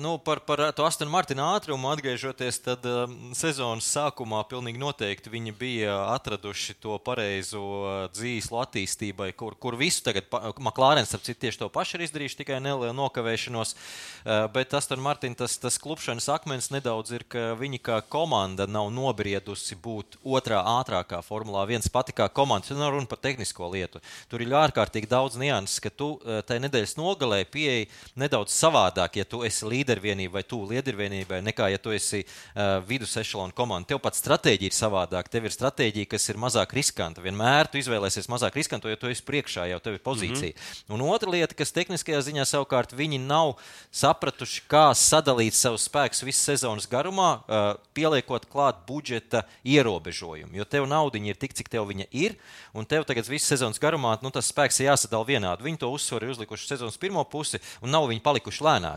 nu, par, par to Astonu Martina ātrumu atgriežoties, tad eh, sezonas sākumā pilnīgi noteikti viņi bija atraduši to pareizo dzīslu attīstībai, kur, kur visu tagad, Maklārens, ap citu, tieši to pašu ir izdarījuši, tikai nelielu nokavēšanos. Eh, Bet Astonu Martina tas, tas klupšanas akmens nedaudz ir, ka viņi kā komanda nav nobriedusi būt otrā ātrākā Formulā 1 pati kā komanda. Tur nav runa par tehnisko lietu. Tur ir ārkārtīgi daudz nianses, ka tu tajā nedēļas nogalē pieeji nedaudz savādāk, ja tu esi līdervienība vai tu līdervienībai, nekā ja tu esi uh, vidus ešalona komanda. Tev pat stratēģija ir savādāka. Tev ir stratēģija, kas ir mazāk riskanta. Vienmēr tu izvēlēsies mazāk riskantu, jo tu esi priekšā, jau tev ir pozīcija. Mm -hmm. Un otra lieta, kas tehniskajā ziņā savukārt viņi nav sapratuši, kā sadalīt savus spēkus visas sezonas garumā, uh, pieliekot klāt budžeta ierobežojumu. Jo tev nauda ir tik, cik tev viņa ir, un tev tagad visas sezonas garumā nu, tas spēks ir jāsadala vienādi. Viņi to uzsvaru ir uzlikuši sezonas pirmo pusi, un nav viņi palikuši lēnāki.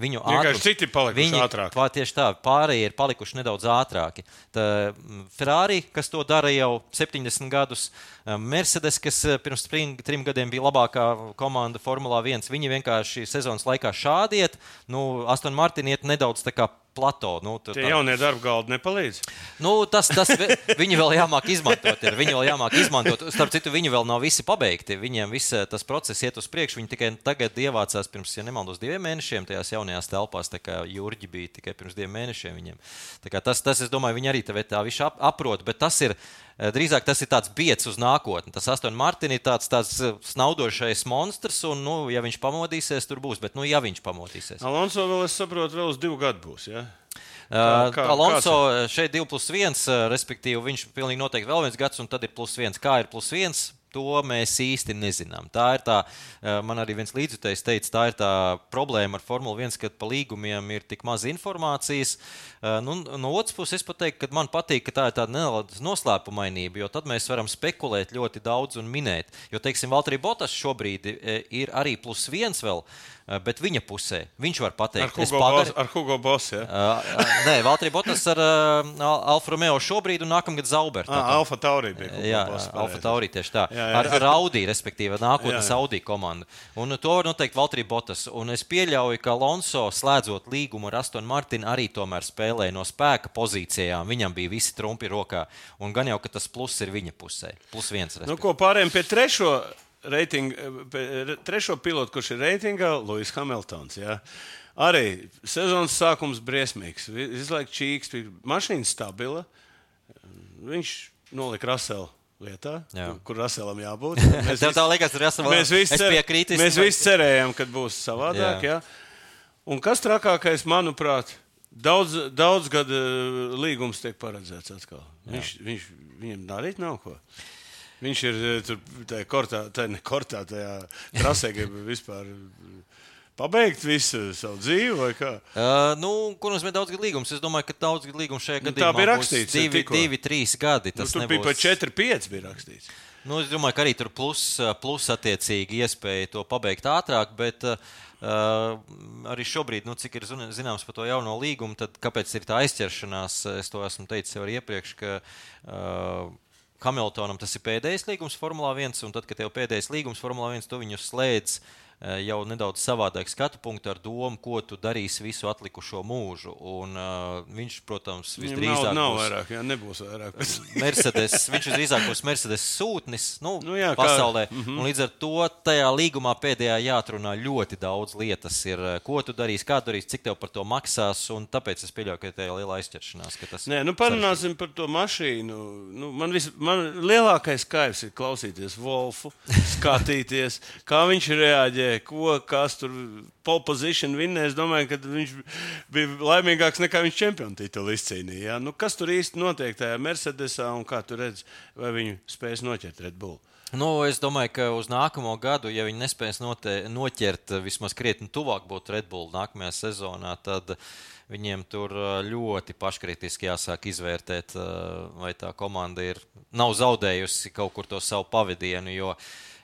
Viņu ātrums- citi palikuši viņi, ātrāki. Pā, tieši tā, pārējie ir palikuši nedaudz ātrāki. Tā, mm, Ferrari, kas to dara jau 70 gadus, eh, Mercedes, kas eh, pirms trim, trim gadiem bija labākā komanda Formulā 1, viņi vienkārši sezonas laikā šādiet. Nu, Aston Martin iet nedaudz tā kā plato. Nu, tā, Tie jaunie darba galdi nepalīdz. Nu, tas, tas vi- viņi vēl jāmāk izmantot. Ir. Viņi vēl jāmāk izmantot. Starp citu, viņi vēl nav visi pabeigti. Viņiem viss eh, tas process iet uz priekšu. Viņi tikai tagad ievācās pirms, ja nemaldos, diviem mēnešiem tajās jaunajās telpās. Tā kā Jurģi bija tikai pirms diviem mēnešiem viņiem. Tas, tas, es domāju, viņi arī tā visu ap, aprot. Bet tas ir. Eh, Drīzāk tas ir tāds biets uz nākotni. Tas Astoņu Martini ir tāds, tāds eh, snaudošais monstrs, un, nu, ja viņš pamodīsies, tur būs. Bet, nu, ja viņš pamodīsies. Alonso vēl, es saprotu, vēl uz divu gadu būs. Ja? Uh, kā- Alonso šeit ir 2 plus 1, respektīvi viņš pilnīgi noteikti vēl viens gads, un tad ir plus 1. Kā ir plus 1? To mēs īsti nezinām. Tā ir tā, uh, man arī viens līdzjutējs teica, tā ir tā problēma ar Formuli 1, ka pa līgumiem ir tik maz informācijas. Uh, Nu, no otras puses, es pat teiktu, ka man patīk, ka tā ir tāda neliela noslēpumainība, jo tad mēs varam spekulēt ļoti daudz un minēt. Jo, teiksim, Valtteri Botas šobrīd eh, ir arī plus viens vēl, eh, bet viņa pusē viņš var Ar pateikt, es Boss, pagari- ar Hugo Boss. Ja? Uh, nē, Valtteri Botas ar uh, Alfa Romeo šobrīd un nākamgad Zauberta. Ah, Alfa Taurī bija. Jā, Alfa. Taurī tieši tā. Jā, jā. Ar, ar Audi, respektīvi, nākotnes Jā, jā. Audi komandu. Un to var noteikt Valtteri Botas. Un es pieļauju, ka Alonso, slēdzot līgumu ar Astonu Martinu, arī tomēr spēlēja no spēka pozīcijām. Viņam bija visi trumpi rokā. Un gan jau, ka tas pluss ir viņa pusē. Plus viens. Nu, respektīvi. ko pārējiem pie trešo, reitinga, trešo pilotu, kurš ir reitingā, Lūsis Hamiltons. Ja? Arī sezonas sākums briesmīgs. Visu laiku čīks, mašīna stabila. Viņš nolika Raselu lietā, Jā. kur Raselam jābūt. Mēs visi- liekas, esam Mēs visi, cer, piekrītu. es mēs visi cerējām, ka būs savādāk. Jā. Ja? Un kas trakākais, manuprāt, daudz, daudz gadu eh, līgums tiek paredzēts atkal. Viņš, viņš, viņam darīt nav ko. Viņš ir eh, tur tajā kortā, tajā ne kortā, tajā trasē, grib vispār pabeigt visu savu dzīvi vai kā. Uh, nu, ko nozīmē daudz gadu līgums? Es domāju, ka daudz gadu līgums šajā Nu, tā gadījumā bija rakstīts, Divi, divi, trīs gadi. Nu, Tas tur bija nebūs... pat 4-5 bija rakstīts. Nu, es domāju, ka arī tur plus, plus attiecīgi iespēja to pabeigt ātrāk, bet uh, arī šobrīd, nu, cik ir zin- zināms par to jauno līgumu, tad kāpēc ir tā aizķeršanās? Es to esmu teicis jau iepriekš, ka uh, Hamiltonam tas ir pēdējais līgums Formulā 1, un tad, kad tev pēdējais līgums Formulā 1, tu viņu slēdz uh, jau nedaudz savādāk skatu punktu ar domu, ko tu darīsi visu atlikušo mūžu. Un, uh, viņš, protams, visdrīzāk nav, nav būs- vairāk, jā, nebūs vairāk. Mercedes, viņš visdrīzāk būs Mercedes sūtnis nu, Nu jā, kā- pasaulē. Mm -hmm. Līdz ar to tajā līgumā pēdējā jāatrunā ļoti daudz lietas. Ir, ko tu darīsi, kā darīsi, cik tev par to maksās. un Tāpēc es pieļauju, ka tā ir liela aizķeršanās. tas Nē, nu parunāsim par to mašīnu. Nu, man, vis, man lielākais kaivs ir klausīties Wolfu, skatīties, kā viņš reaģē. Ko, kas tur pole position vinnēs. Es domāju, ka viņš bija laimīgāks nekā viņš čempionu titulu izcīnīja. Ja? Nu, kas tur īsti notiek tajā Mercedesā un kā tu redz, vai viņu spēs noķert Red Bull? Nu, es domāju, ka uz nākamo gadu, ja viņi nespēs note, noķert vismaz krietni tuvāk būt Red Bull nākamajā sezonā, tad viņiem tur ļoti paškritiski jāsāk izvērtēt, vai tā komanda ir, nav zaudējusi kaut kur to savu pavadienu. Jo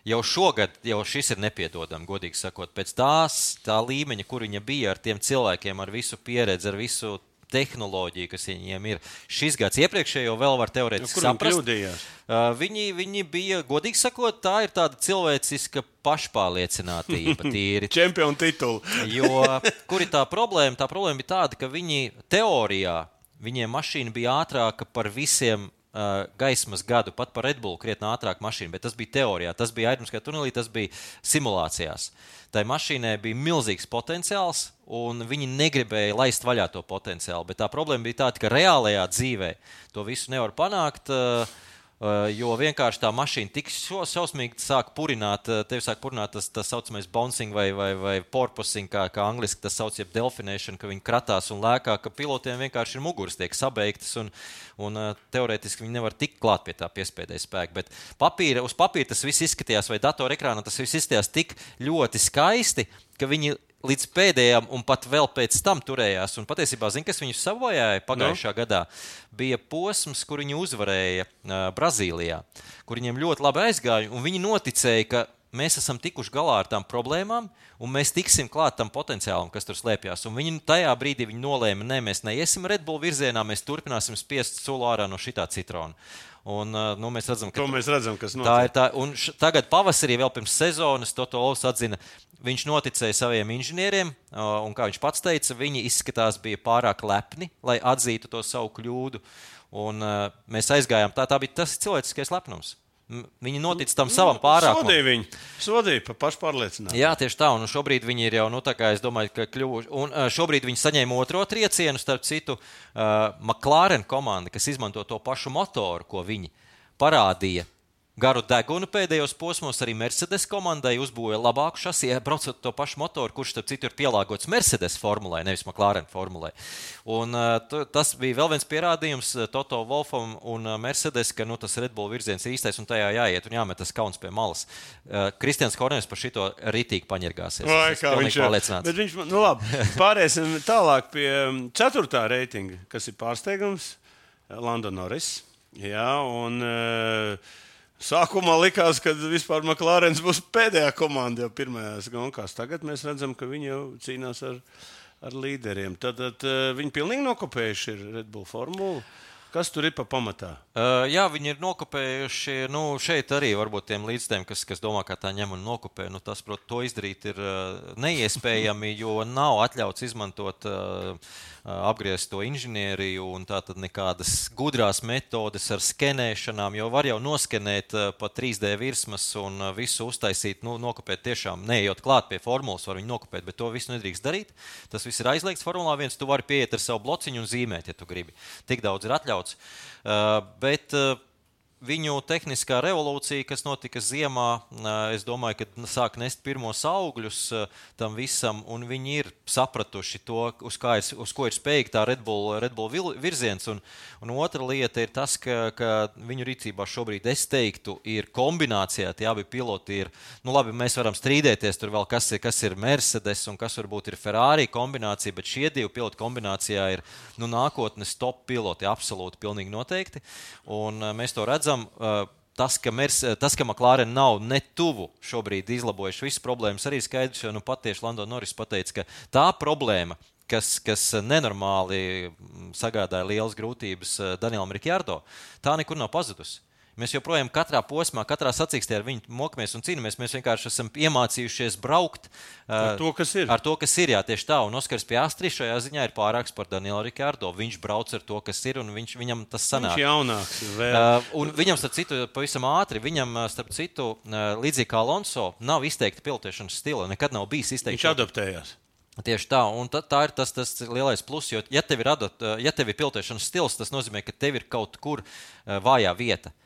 jau šogad jau šis ir nepiedodami, godīgi sakot, pēc tās tā līmeņa, kur viņa bija ar tiem cilvēkiem, ar visu pieredzi, ar visu tehnoloģiju, kas viņiem ir. Šis gads iepriekšējo vēl var teorētiski Nu, saprast. kļūdījās? Uh, viņi, viņi bija, godīgi sakot, tā ir tāda cilvēciska pašpārliecinātība. Tīri. Čempionu titulu. Jo kur ir tā problēma? Tā problēma ir tāda, ka viņi teorijā, viņiem mašīna bija ātrāka par visiem gaismas gadu, pat par Red Bull krietni ātrāku mašīnu, bet tas bija teorijā, tas bija aizmirskā tunelī, tas bija simulācijās. Tai mašīnai bija milzīgs potenciāls, un viņi negribēja laist vaļā to potenciālu. Bet tā problēma bija tāda, ka reālajā dzīvē to visu nevar panākt. Uh, Uh, jo vienkārši tā mašīna tik šausmīgi sāk purināt, uh, tevi sāk purināt tas tā saucamais bouncing vai, vai, vai porpoising, kā, kā angliski tas sauc, jeb delfinēšana, ka viņi kratās un lēkā, ka pilotiem vienkārši ir muguras tiek sabeigtas un, un uh, teorētiski viņi nevar tikt klāt pie tā piespēdēja spēka. Bet papīra, uz papīra tas viss izskatījās, vai datorekrānā tas viss izskatījās tik ļoti skaisti, ka viņi līdz pēdējām, un pat vēl pēc tam turējās. Un patiesībā, zini, kas viņus sabojāja pagājušā no. gadā, bija posms, kur viņi uzvarēja uh, Brazīlijā, kur viņiem ļoti labi aizgāja, un viņi noticēja, ka mēs esam tikuši galā ar tām problēmām, un mēs tiksim klāt tam potenciālam, kas tur slēpjas. Viņi tajā brīdī viņi nolēma, nē, mēs neiesim Red Bull virzienā, mēs turpināsim spiest sulu ārā no šitā citrona. Un, nu, mēs redzam, ka To mēs redzam, kas Tā notiek. ir tā, un š, tagad pavasarī, vēl pirms sezonas, Toto Lovs atzina, viņš noticēja saviem inženieriem, un kā viņš pats teica, viņi izskatās bija pārāk lepni, lai atzītu to savu kļūdu. Un, mēs aizgājām, tā, tā bija tas cilvēciskais lepnums. Viņi notic tam savam pārākumam. Sodīja viņu. Sodīja par pašpārliecinātību. Jā, tieši tā. Un šobrīd viņi ir jau, nu, tā kā es domāju, ka kļuvuši. Un šobrīd viņi saņēma otro triecienu, starp citu, uh, McLaren komanda, kas izmanto to pašu motoru, ko viņi parādīja. Garu degunu pēdējos posmos arī Mercedes komandai uzbūvēja labāku šasi, braucot to pašu motoru, kurš, starp citu, ir pielāgots Mercedes formulai, nevis McLaren formulai. Un, tu- tas bija vēl viens pierādījums uh, Toto Wolfam un uh, Mercedes, ka nu, tas Red Bull virziens ir īstais un tajā jāiet un jāmet tas kauns pie malas. Kristians Hornēs par šito rītīgi paņirgāsies. Vai, Es kā viņš ir pārliecināts. Bet viņš, nu, labi, pāriesim tālāk pie um, ceturtā reitinga, kas ir pārsteigums. Lando Norris. Jā, un uh, sākumā likās, ka vispār McLārens būs pēdējā komanda jau pirmajās gonkās. Tagad mēs redzam, ka viņi jau cīnās ar, ar līderiem. Tad, tad uh, viņi pilnīgi nokopējuši Red Bull formulu. Kas tur ir pa pamatā? Uh, jā, viņi ir nokopējuši. Nu, šeit arī varbūt tiem līdzstiem, kas, kas domā, ka tā ņem un nokopē. Nu, tas, protams, to izdarīt ir uh, neiespējami, jo nav atļauts izmantot uh, apgriezt to inženieriju un tātad nekādas gudrās metodes ar skenēšanām, jo var jau noskenēt uh, pa 3D virsmas un uh, visu uztaisīt, nu, nokopēt tiešām, neejot klāt pie formulas, var viņu nokopēt, bet to visu nedrīkst darīt. Tas viss ir aizliegts Formulā 1. Tu vari pieiet ar savu blociņu un zīmēt, ja tu gribi. Tik daudz ir atļauts. Uh, bet uh, viņu tehniskā revolūcija, kas notika ziemā, es domāju, ka sāk nest pirmos augļus tam visam, un viņi ir sapratuši to, uz, ir, uz ko ir spējīga tā Red Bull, Red Bull virziens. Un, un otra lieta ir tas, ka, ka viņu rīcībā šobrīd, es teiktu, ir kombinācijā. Tie abi piloti ir, nu labi, mēs varam strīdēties tur vēl, kas ir, kas ir Mercedes un kas varbūt ir Ferrari kombinācija, bet šie divi piloti kombinācijā ir nu, nākotnes top piloti, absolūti, pilnīgi noteikti. Un mēs to redzam. Uh, Tas ka, Mers, tas, ka McLaren nav ne tuvu šobrīd izlabojuši visas problēmas, arī skaidrs, jo nu, pat tieši Lando Norris pateica, ka tā problēma, kas, kas nenormāli sagādāja lielas grūtības Danielam Rikjārdo, tā nekur nav pazudusi. Mēs joprojām katrā posmā, katrā sacīkstē ar viņu mokamies un cīnāmies. Mēs vienkārši esam iemācījušies braukt Ar eh, to, kas ir. Ar to, kas ir, jā, tieši tā. Un Oskars Piastri šajā ziņā ir pārāks par Danielu Rikārdo. Viņš brauc ar to, kas ir, un viņš, viņam tas sanāk. Viņš jaunāks. Vēl. Uh, un viņam, starp citu, pavisam ātri, viņam, uh, starp citu, uh, līdzīgi kā Alonso, nav izteikti pilotēšanas stila. Nekad nav bijis izteikti. Viņš adaptējās. Tieši tā, un ta, tā ir tas, tas lielais pluss. Jo, ja tev ir, adot, ja tev ir pilotēšanas stils, tas nozīmē, ka tev ir kaut kur uh, vājā vieta.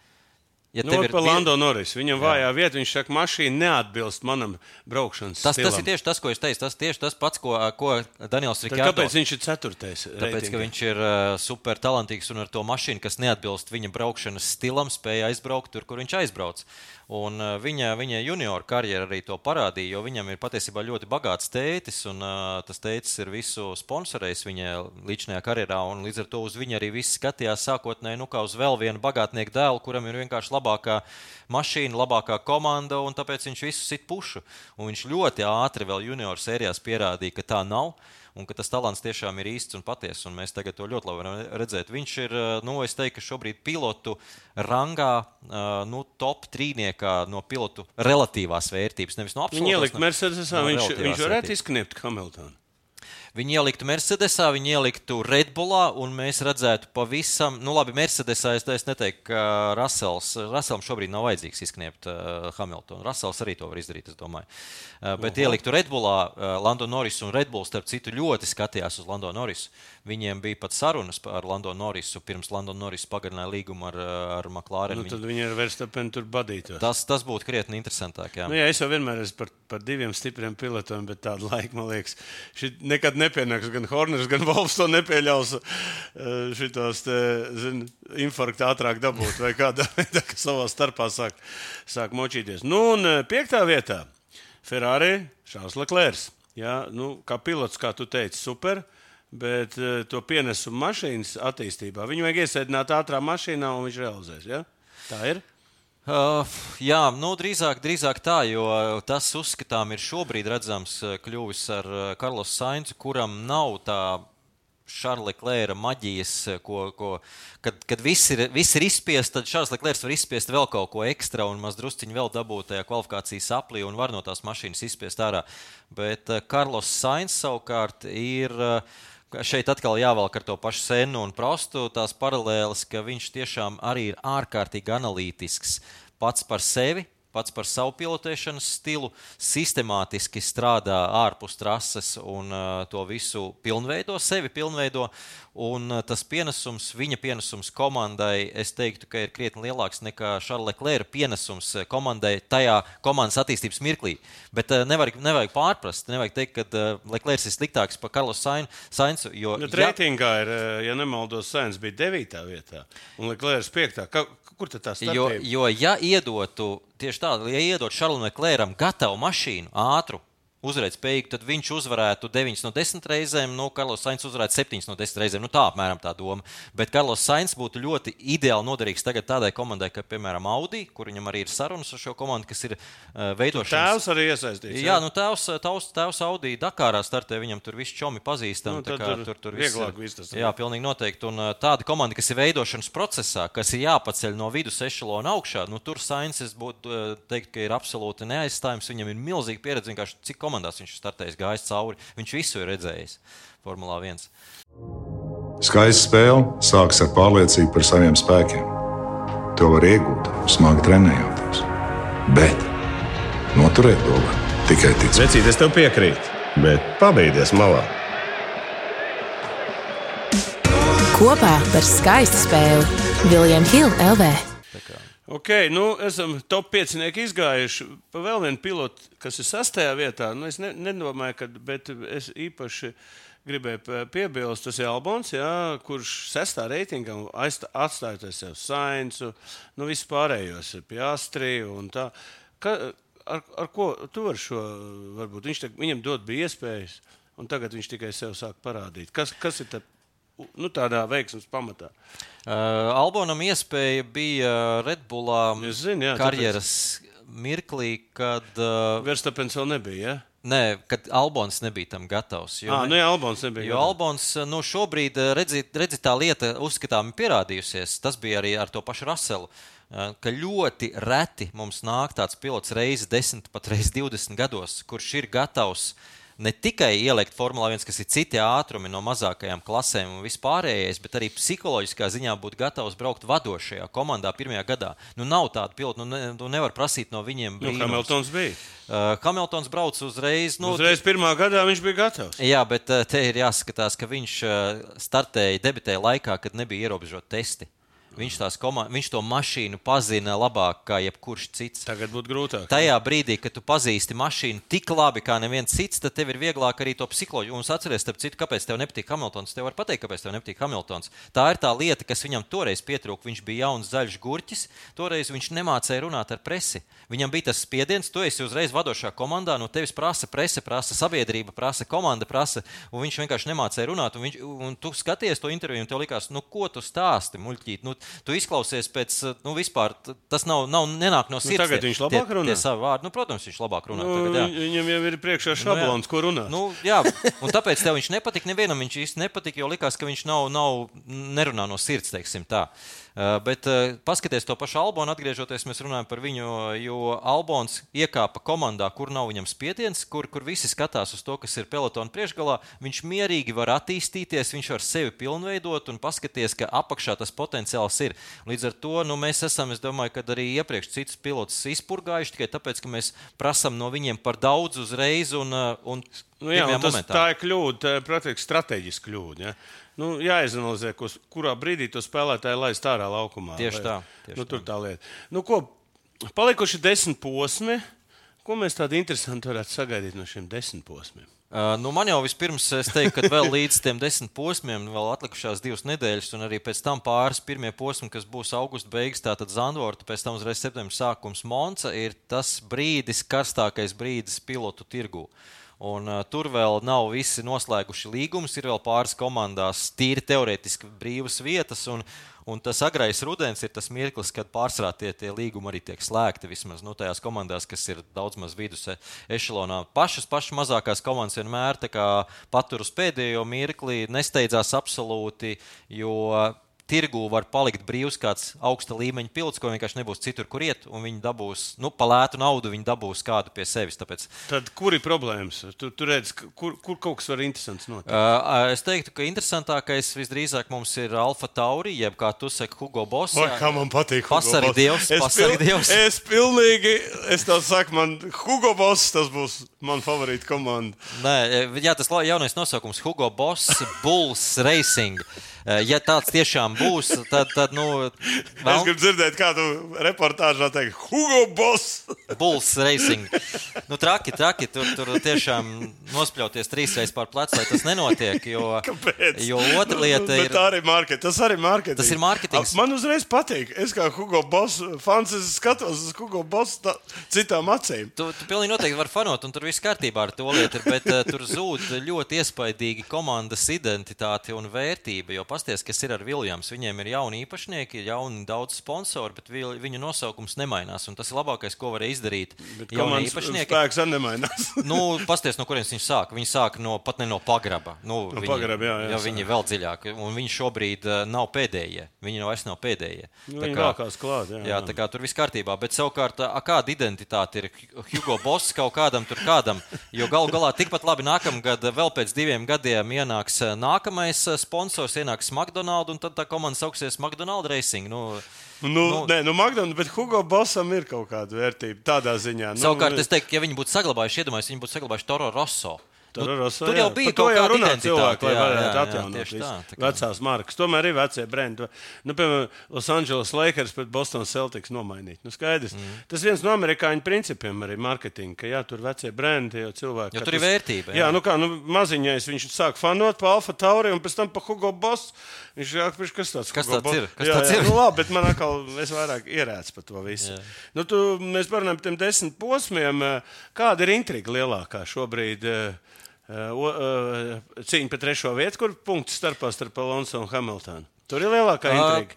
Ja Nu, ir Lando Norris. Viņam vājā vieta, viņš saka, mašīna neatbilst manam braukšanas Tas, tas stilam. ir tieši tas, ko es teicu. Tas tieši tas pats, ko, ko Daniels Tad Rikārdo. kāpēc viņš ir ceturtais? Tāpēc, ka viņš ir uh, super talantīgs un ar to mašīnu, kas neatbilst viņa braukšanas stilam, spēja aizbraukt tur, kur viņš aizbrauc. Un, uh, viņa, viņa junior karjera arī to parādīja, jo viņam ir patiesībā ļoti bagāts tētis, un uh, tas tētis ir visu sponsorējis viņa līdzinājā karjerā. Līdz ar to uz viņu arī viss skatījās sākotnēji nu, kā uz vēl vienu bagātnieku dēlu, kuram ir vienkārši labākā mašīna, labākā komanda, un tāpēc viņš visu sit pušu. Un viņš ļoti ātri vēl junior sērijās pierādīja, ka tā nav un ka tas talants tiešām ir īsts un patiess. Un mēs tagad to ļoti labi varam redzēt. Viņš ir, eh, nu, es teiktu, šobrīd pilotu rangā, eh, nu, top trīniekā no pilotu relatīvās vērtības. Nevis no absolūtās. ielikt no- Mercedesā, viņš, viņš varētu izkniept Hamiltonu. Viņi ieliktu Mercedesā, viņi ieliktu Redbullā, un mēs redzētu pavisam, nu, labi, Mercedesā es, es neteiktu, ka Russells, Russellam šobrīd nav vajadzīgs izkniept uh, Hamiltonu. Russells arī to var izdarīt, es domāju. Uh, bet uh -huh. ieliktu Redbullā, uh, Lando Norris un Redbull, starp citu, ļoti skatījās uz Lando Norrisu. Viņiem bija pat sarunas par Lando Norrisu, pirms Lando Norris pagarināja līgumu ar, ar McLaren. Nu, tad viņi ir Verstappen tur badītos. Tas, tas būtu krietni interesantāk. Jā. Nu, jā, es jau vienmēr esmu par, par diviem stipriem pilotiem, bet tādu laiku, man liekas, šī nekad nepienāks. Gan Horners, gan Volfs to nepieļaus. eh, Šitos te, zin, infarktu ātrāk dabūt vai kādā veidā, kas savā starpā sāk, sāk močīties. Nu, un eh, piektā vietā Ferrari Šārs Leclerc. Jā, nu, kā pilots, kā tu teici, super. Bet uh, to pienesumu mašīnas attīstībā viņu vajag iesēdināt ātrā mašīnā, un viņš realizēs. Ja? Tā ir. Uh, jā, nu, drīzāk, drīzāk tā, jo tas uzskatām ir šobrīd redzams uh, kļuvis ar uh, Karlosu Sainzu, kuram nav tā Šarla Klēra maģijas, uh, ko, ko, kad, kad viss ir, viss ir izspiests, tad Šarls Klērs var izspiest vēl kaut ko ekstra un maz drusciņu vēl dabūt tajā kvalifikācijas aplī un var no tās mašīnas izspiest ārā. Bet uh, Karlos Sainz savukārt ir. Uh, Šeit atkal jāvelk ar to pašu senu un prostu tās paralēles, ka viņš tiešām arī ir ārkārtīgi analītisks pats par sevi, pats par savu pilotēšanas stilu, sistemātiski strādā ārpus trases un uh, to visu pilnveido, sevi pilnveido. Un uh, tas pienesums, viņa pienesums komandai, es teiktu, ka ir krietni lielāks nekā Šarla Klēra pienesums uh, komandai tajā komandas attīstības mirklī. Bet uh, nevajag, nevajag pārprast, nevajag teikt, ka uh, Leclerc ir sliktāks par Karlos Sainzu. Jo, Bet ja- reitingā ir, eh, ja nemaldos, Sainz bija 9. vietā un Leclerc 5. Ka, kur tad tā Jo, starpība? jo ja iedotu tieši tādu, ja iedot Šarlonai Klēram gatavu mašīnu, ātru, uzvarēt spējīgu, tad viņš uzvarētu 9 no 10 reizēm, nu, Karlos Sainz uzvarētu 7 no 10 reizēm. Nu, tā apmēram tā doma. Bet Karlos Sainz būtu ļoti ideāli noderīgs tagad tādai komandai, kā piemēram Audi, kur viņam arī ir sarunas ar šo komandu, kas ir uh, veidošanas. Tēvs arī iesaistīts. Jā, nu tēvs, tēvs, tēvs Audi Dakārā startē, viņam tur viss čomi pazīstami. Nu, tur tur, tur viss vieglāk viss tas Jā, pilnīgi noteikti. Un uh, tāda komanda, kas ir veidošanas procesā, kas ir jāpaceļ no vidus ešalona augšā, nu, tur Sainz būtu teikt, ka ir absolūti neaizstājams. Viņam ir milzīga pieredze, vienkārši cik komandās viņš ir startējis, gājis cauri. Viņš visu ir redzējis Formulā 1. Skaista spēle sākas ar pārliecību par saviem spēkiem. To var iegūt, smagi trenējoties. Bet noturēt to var tikai ticēt. Vecīt, es tev piekrītu, bet pabeigties malā. Kopā par skaistu spēli Viljams Hilde LV. Ok, nu, esam top 5 izgājuši. Pa vēl vienu pilotu, kas ir sastajā vietā. Nu, es ne, nedomāju, ka, bet es īpaši gribēju piebilst, tas ir Albons, jā, kurš sestā reitingā atstājoties sev Sainzu, nu, vispārējos Piastri un tā. Ka, ar, ar ko tu vari šo, varbūt viņš te, viņam dod bija iespējas, un tagad viņš tikai sev sāk parādīt. Kas, kas ir tā, nu, tādā veiksmas pamatā? Uh, Albonam iespēja bija Redbullā zinu, jā, karjeras mirklī, kad. Uh, Verstapens vēl nebija, ja? Nē, kad Albons nebija tam gatavs. Jo, Ah, nu, jā, Albons nebija. Jo Albons nu, šobrīd, redzi, redzi, tā lieta uzskatām ir pierādījusies. Tas bija arī ar to pašu Raselu. eh, Ka ļoti reti mums nāk tāds pilots reizes 10, pat reizes 20 gados, kurš ir gatavs ne tikai ielikt Formula 1, kas ir citi ātrumi no mazākajām klasēm un vispārējais, bet arī psiholoģiskā ziņā būt gatavs braukt vadošajā komandā pirmajā gadā. Nu, nav tāda pilota, nu, ne, nu nevar prasīt no viņiem. Nu, brīnums. Hamiltons bija. Uh, Hamiltons brauc uzreiz. Nu, Uzreiz pirmā gadā viņš bija gatavs. Jā, bet uh, te ir jāskatās, ka viņš uh, startēja, debitēja laikā, kad nebija ierobežoti testi. Viņš, tās koma- viņš to mašīnu pazina labāk kā jebkurš cits. Tagad būtu grūtāk. Tajā brīdī, kad tu pazīsti mašīnu tik labi kā neviens cits, tad tev ir vieglāk arī to psiholoģiju. Un es atceros, starp citu, kāpēc tev nepatīk Hamiltons. Tev var pateikt, kāpēc tev nepatīk Hamiltons. Tā ir tā lieta, kas viņam toreiz pietrūka. Viņš bija jauns, zaļš gurķis. Toreiz viņš nemācēja runāt ar presi. Viņam bija tas spiediens, tu esi uzreiz vadošā komandā, no tevis prasa presa, prasa sabiedrība, prasa komanda, prasa. Un viņš vienkārši nemācēja runāt. Un, viņš, un tu skaties to interviju, un tev likās, nu, ko tu stāsti, muļķīt. Nu, tu izklausies pēc, nu, vispār tas nav, nav nenāk no sirds. Nu, tagad tie- viņš labāk tie, runā? Tie savi vārdi, nu, protams, viņš labāk runā. Nu, tagad, jā. viņam jau ir priekšā šablons, ko runāt. Nu, jā, un tāpēc tev viņš nepatika. Nevienam viņš īsti nepatika, jo likās, ka viņš nav, nav nerunā no sirds, teiksim tā. Uh, bet uh, paskatieties to pašu Albonu, atgriežoties, mēs runājam par viņu, jo Albons iekāpa komandā, kur nav viņam spiediens, kur, kur visi skatās uz to, kas ir pelotona priekšgalā. Viņš mierīgi var attīstīties, viņš var sevi pilnveidot un paskatīties, ka apakšā tas potenciāls ir. Līdz ar to nu, mēs esam, es domāju, ka arī iepriekš citus pilotus izpurgājuši tikai tāpēc, ka mēs prasām no viņiem par daudz uzreiz un, un Nu, jā, tas, momentā. tā ir kļūda, praktiski strateģiska kļūda. Ja? Nu, jāizanalizē, kus, kurā brīdī to spēlētāju laist ārā laukumā. Tieši Vai- tā, tieši nu, tur tā. tā lieta. Nu, ko, palikuši desmit posmi. Ko mēs tādu interesantu varētu sagaidīt no šiem desmit posmiem? Uh, nu man jau vispirms, es teiktu, ka vēl līdz tam desmit posmiem vēl atlikušās divas nedēļas, un arī pēc tam pāris pirmie posmi, kas būs augusta beigas, tātad Zandvorta, pēc tam uzreiz septembris sākums Monca, ir tas brīdis, karstākais brīdis pilotu tirgū. Un, uh, tur vēl nav visi noslēguši līgumus, ir vēl pāris komandās tīri teorētiski brīvas vietas. Un, un tas agrais rudens ir tas mirklis, kad pārsvarā tie, tie līgumi arī tiek slēgti. Vismaz nu, tajās komandās, kas ir daudz maz vidus e- ešalonā. Pašas, pašas mazākās komandas vienmēr patur uz pēdējo mirkli, nesteidzās absolūti. Jo tirgū var palikt brīvs kāds augsta līmeņa pilots, ko vienkārši nebūs citur, kur iet, un viņi dabūs, nu, pa lētu naudu, viņi dabūs kādu pie sevis. Tāpēc Tad kur ir problēmas? Tu, tu redz, ka- kur, kur kaut kas var interesants notikt? Uh, es teiktu, ka interesantākais visdrīzāk mums ir Alfa Tauri, jeb kā tu saki, Hugo Boss. Oi, kā man patīk. Hugo Pasargi. Dievs, Es pasargi pil- Dievs. Es pilnīgi, es tev saku, man Hugo Boss, tas būs man favorīta komanda. Nē, jā, tas jaunais nosaukums - Hugo Boss, Bulls Racing. E, Ja tāds tiešām būs, tad, tad nu, Es vēl gribu dzirdēt, kā tu reportāžā teikt, Hugo Boss. Bulls Racing. Nu, traki, traki, tur, tur tiešām nospļauties trīsreiz pār plecu, lai tas nenotiek. Jo, Kāpēc? jo otra lieta Bet ir. tā arī market, tas arī marketing. Tas ir marketings. Man uzreiz patīk. Es kā Hugo Boss fans, es skatos uz Hugo Boss tā, citām acīm. Tu, tu pilnīgi noteikti vari fanot, un tur viss kārtībā ar to lietu, bet uh, tur zūd ļoti iespaidīgi komandas identitāte un vērtība. Jo pasties, kas ir ar Viljams, viņiem ir jauni īpašnieki, ir jauni daudz sponsoru, bet viņu nosaukums nemainās. Un tas ir labākais, ko varēja izdarīt. Komandas īpašnieki. spēks arī nemainās. Nu, pasties, no kurienes viņi sāk. Viņi sāk no, pat ne no pagraba. Nu, No viņi, pagraba, jā, jā, jā, viņi vēl dziļāk. Un viņi šobrīd uh, nav pēdējie. Viņi vairs nav pēdējie. Nu, Tā kā- klāt, jā, jā, jā. tā kā tur viss kārtībā. Bet savukārt, a, kāda identitāte ir Hugo Boss kaut kādam tur kādam? Jo galu galā tikpat labi nākamgad, vēl pēc diviem gadiem, ienāks eh, nākamais eh, sponsors, ienāks McDonald's, un tad tā komanda sauksies McDonald's Racing. Nu, Nu, Nu- nu, nē, nu, McDonald's, bet Hugo Bossam ir kaut kāda vērtība tādā ziņā. Nu, Savukārt, es teiktu, ja viņi būtu saglabājuši, iedomājieties, viņi būtu saglabājuši Toro Rosso. Tur, Nu, tur jā. jau bija kaut jau kāda runā cilvēki, lai jā, varētu jā, jā, atjaunot tā, tā vecās markas. Tomēr ir vecie brendi. Nu, piemēram, Los Angeles Lakers pret Boston Celtics nomainīt. Nu, skaidrs. Mm. Tas viens no amerikāņu principiem arī marketinga, ka jā, tur vecie brendi jau cilvēki. Jo tur ir tas- vērtība, jā. Jā, nu kā nu, maziņais viņš sāk fanot pa Alfa Tauri un pēc tam pa Hugo Boss. Viņš ir jāatpūš, kas tāds, Kas Hugo tāds Boss? ir? Kas jā, tāds jā, ir? Nu, labi, bet man atkal, es vairāk ierēcu par to visu. Nu, tu, mēs parunājam par tiem desmit posmiem. Kāda ir intriga lielākā šobrīd? eh, eh, eh, Cīņa par trešo vietu, kur punkts starpā starp Alonso un Hamiltonu. Tur ir lielākā intriga.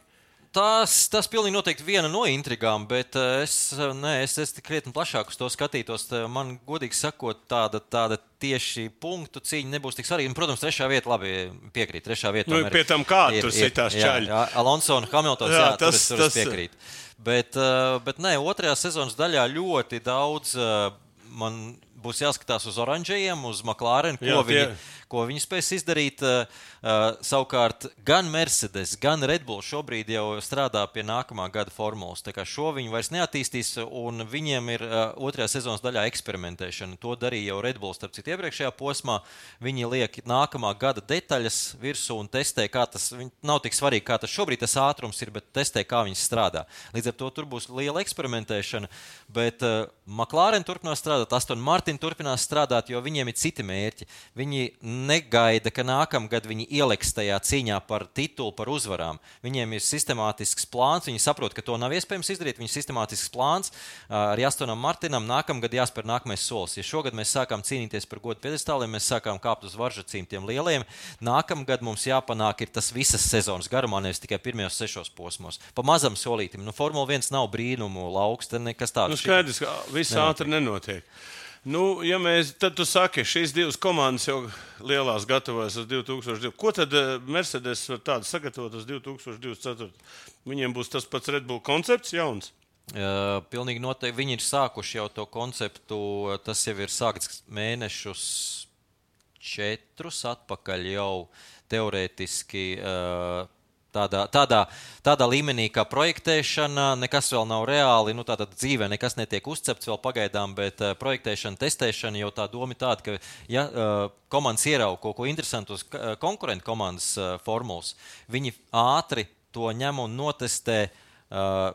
Tas, tas pilnīgi noteikti viena no intrigām, bet eh, es, eh, nē, es, es tik krietni plašāk uz to skatītos. Man, godīgi sakot, tāda, tāda tieši punktu cīņa nebūs tik svarīga. Protams, trešā vieta, labi, piekrīt. Trešā vieta Nu, tomēr pie tam kāda ir- tur ir- sitās jā, čaļi. Jā, Alonso un Hamiltons, Jā, jā, jā, tas- tas, tur, tas- tur es piekrītu. Bet, eh, bet nē, otrajā sezonas daļā ļoti daudz eh, man būs jāskatās uz oranžajiem, uz McLaren, ko, Jā, Jā, tie- viņi, ko viņi spēs izdarīt. Uh, savukārt, gan Mercedes, gan Red Bull šobrīd jau strādā pie nākamā gada formulas. Tā kā šo viņi vairs neattīstīs, un viņiem ir uh, otrajā sezonas daļā eksperimentēšana. To darīja jau Red Bull, starp citu, iepriekšējā posmā. Viņi liek nākamā gada detaļas virsū un testē, kā tas nav tik svarīgi, kā tas šobrīd tas ātrums ir, bet testē, kā viņi strādā. Līdz ar to tur būs liela eksperimentēšana. Bet uh, McLaren turpinās strādāt, Aston Martin turpinās strādāt, jo viņiem ir citi mērķi. Viņi negaida, ka nākamgad viņi ieliks tajā cīņā par titulu, par uzvarām. Viņiem ir sistemātisks plāns, viņi saprot, ka to nav iespējams izdarīt. Viņiem ir sistemātisks plāns arī Astonam Martinam. Nākamgad jāspēr nākamais solis. Ja šogad mēs sākām cīnīties par godu piedestāliem, mēs sākām kāpt uz varžacīm tiem lieliem. Nākamgad mums jāpanāk ir tas visas sezonas garumā, nevis tikai pirmajos sešos posmos. Pa mazam solītam. Nu, Formula 1 nav brīnumu lauks, tad nekas tāds. Nu, skaidrs, ka viss ātri nenotiek. Nu, ja mēs, tad tu saki, šīs divas komandas jau lielās gatavojas uz 2020. Ko tad eh, Mercedes var tādu sagatavot uz 2024? Viņiem būs tas pats Red Bull koncepts jauns. Uh, pilnīgi noteikti viņi ir sākuši jau to konceptu. Tas jau ir sākts mēnešus četrus atpakaļ jau teorētiski. Uh, Tādā, tādā, tādā līmenī kā projektēšana, nekas vēl nav reāli. Nu, tātad dzīvē nekas netiek uzcepts vēl pagaidām, bet uh, projektēšana, testēšana jau tā doma ir tāda, ka, ja uh, komandas ierauga kaut ko interesantu uz uh, konkurentu komandas uh, formulas, viņi ātri to ņem un notestē. Uh,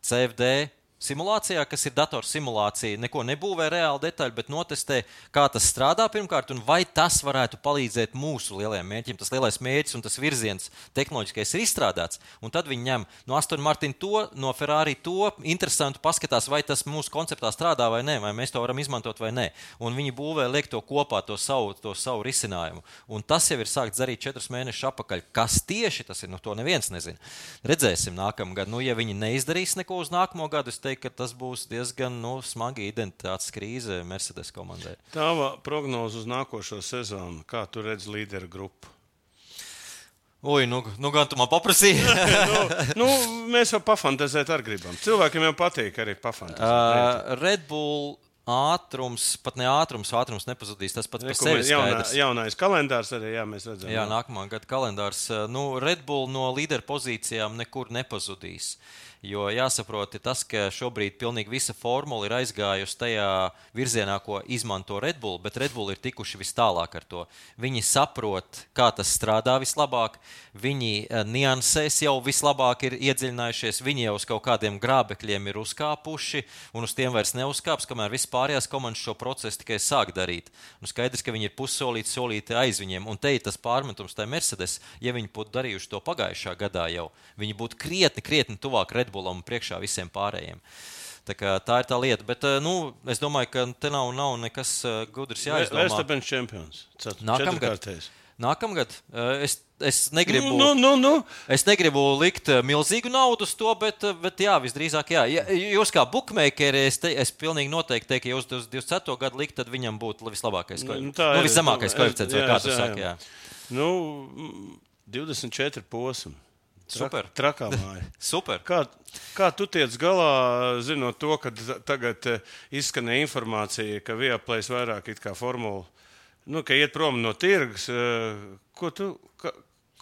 CFD simulācijā, kas ir datorsimulācija, neko nebūvē reāli detaļu, bet notestē, kā tas strādā pirmkārt, un vai tas varētu palīdzēt mūsu lielajiem mērķim. Tas lielais mērķis un tas virziens tehnoloģiskais ir izstrādāts, un tad viņi ņem no Aston Martin to, no Ferrari to, interesanti paskatās, vai tas mūsu konceptā strādā vai nē, vai mēs to varam izmantot vai nē. Un viņi būvē, liek to kopā, to savu, to savu risinājumu. Un tas jau ir sākts darīt četrus mēnešus atpakaļ. Kas tieši tas ir, nu to neviens nezina. Redzēsim nākamgad. Nu, ja viņi neizdarīs neko uz nākamo gadu, es teiktu, ka tas būs diezgan nu, smagi identitātes krīze Mercedes komandai. Tava prognoze uz nākošo sezonu, kā tu redzi līderu grupu? Ui, nu, nu gan tu man paprasīji. nu, nu, mēs jau pafantazēt ar gribam. Cilvēkiem jau patīk arī pafantazēt. uh, Red Bull ātrums, pat ne ātrums, ātrums nepazudīs. Tas pats par sevi mēs- jaunā, jaunais kalendārs arī, jā, mēs redzam. Jā, nākamā gada kalendārs. Uh, Nu, Red Bull no līderu pozīcijām nekur nepazudīs. Jo jāsaprot, tas, ka šobrīd pilnīgi visa formula ir aizgājusi tajā virzienā, ko izmanto Red Bull, bet Red Bull ir tikuši vis tālāk ar to. Viņi saprot, kā tas strādā vislabāk, viņi eh, niansēs jau vislabāk ir iedziļinājušies, viņi jau uz kaut kādiem grābekļiem ir uzkāpuši, un uz tiem vairs neuzkāps, kamēr viss pārējās komandas šo procesu tikai sāk darīt. Nu, skaidrs, ka viņi ir pussolīti, solīti aiz viņiem, un te ir tas pārmetums, tai Mercedes, ja viņi būtu darījuši to pagājušā gadā jau, viņi būtu krietni, krietni tuvāk Red Bullam un priekšā visiem pārējiem. Tā, tā ir tā lieta. Bet eh, nu, es domāju, ka te nav, nav nekas eh, gudrs jāizdomā. Verstapens čempions. Nākamgad. Nākamgad eh, es, es, negribu, Nu, nu, nu. es negribu likt milzīgu naudu uz to, bet, bet jā, visdrīzāk, jā. Ja, jūs kā bookmakeri, es, te, es pilnīgi noteikti teiktu, ja jūs uz 24. gadu likt, tad viņam būtu vislabākais Nu, tā Nu, viszemākais es- koeficients, vai kā tu saki. jā. Nu, mm, 24 posmi. Super. Trakā māja. Super. Kā, kā tu tiec galā, zinot to, ka tagad eh, izskanēja informācija, ka Vieplais vairāk it kā formula, nu, ka iet prom no tirgus? eh, Ko tu, kā,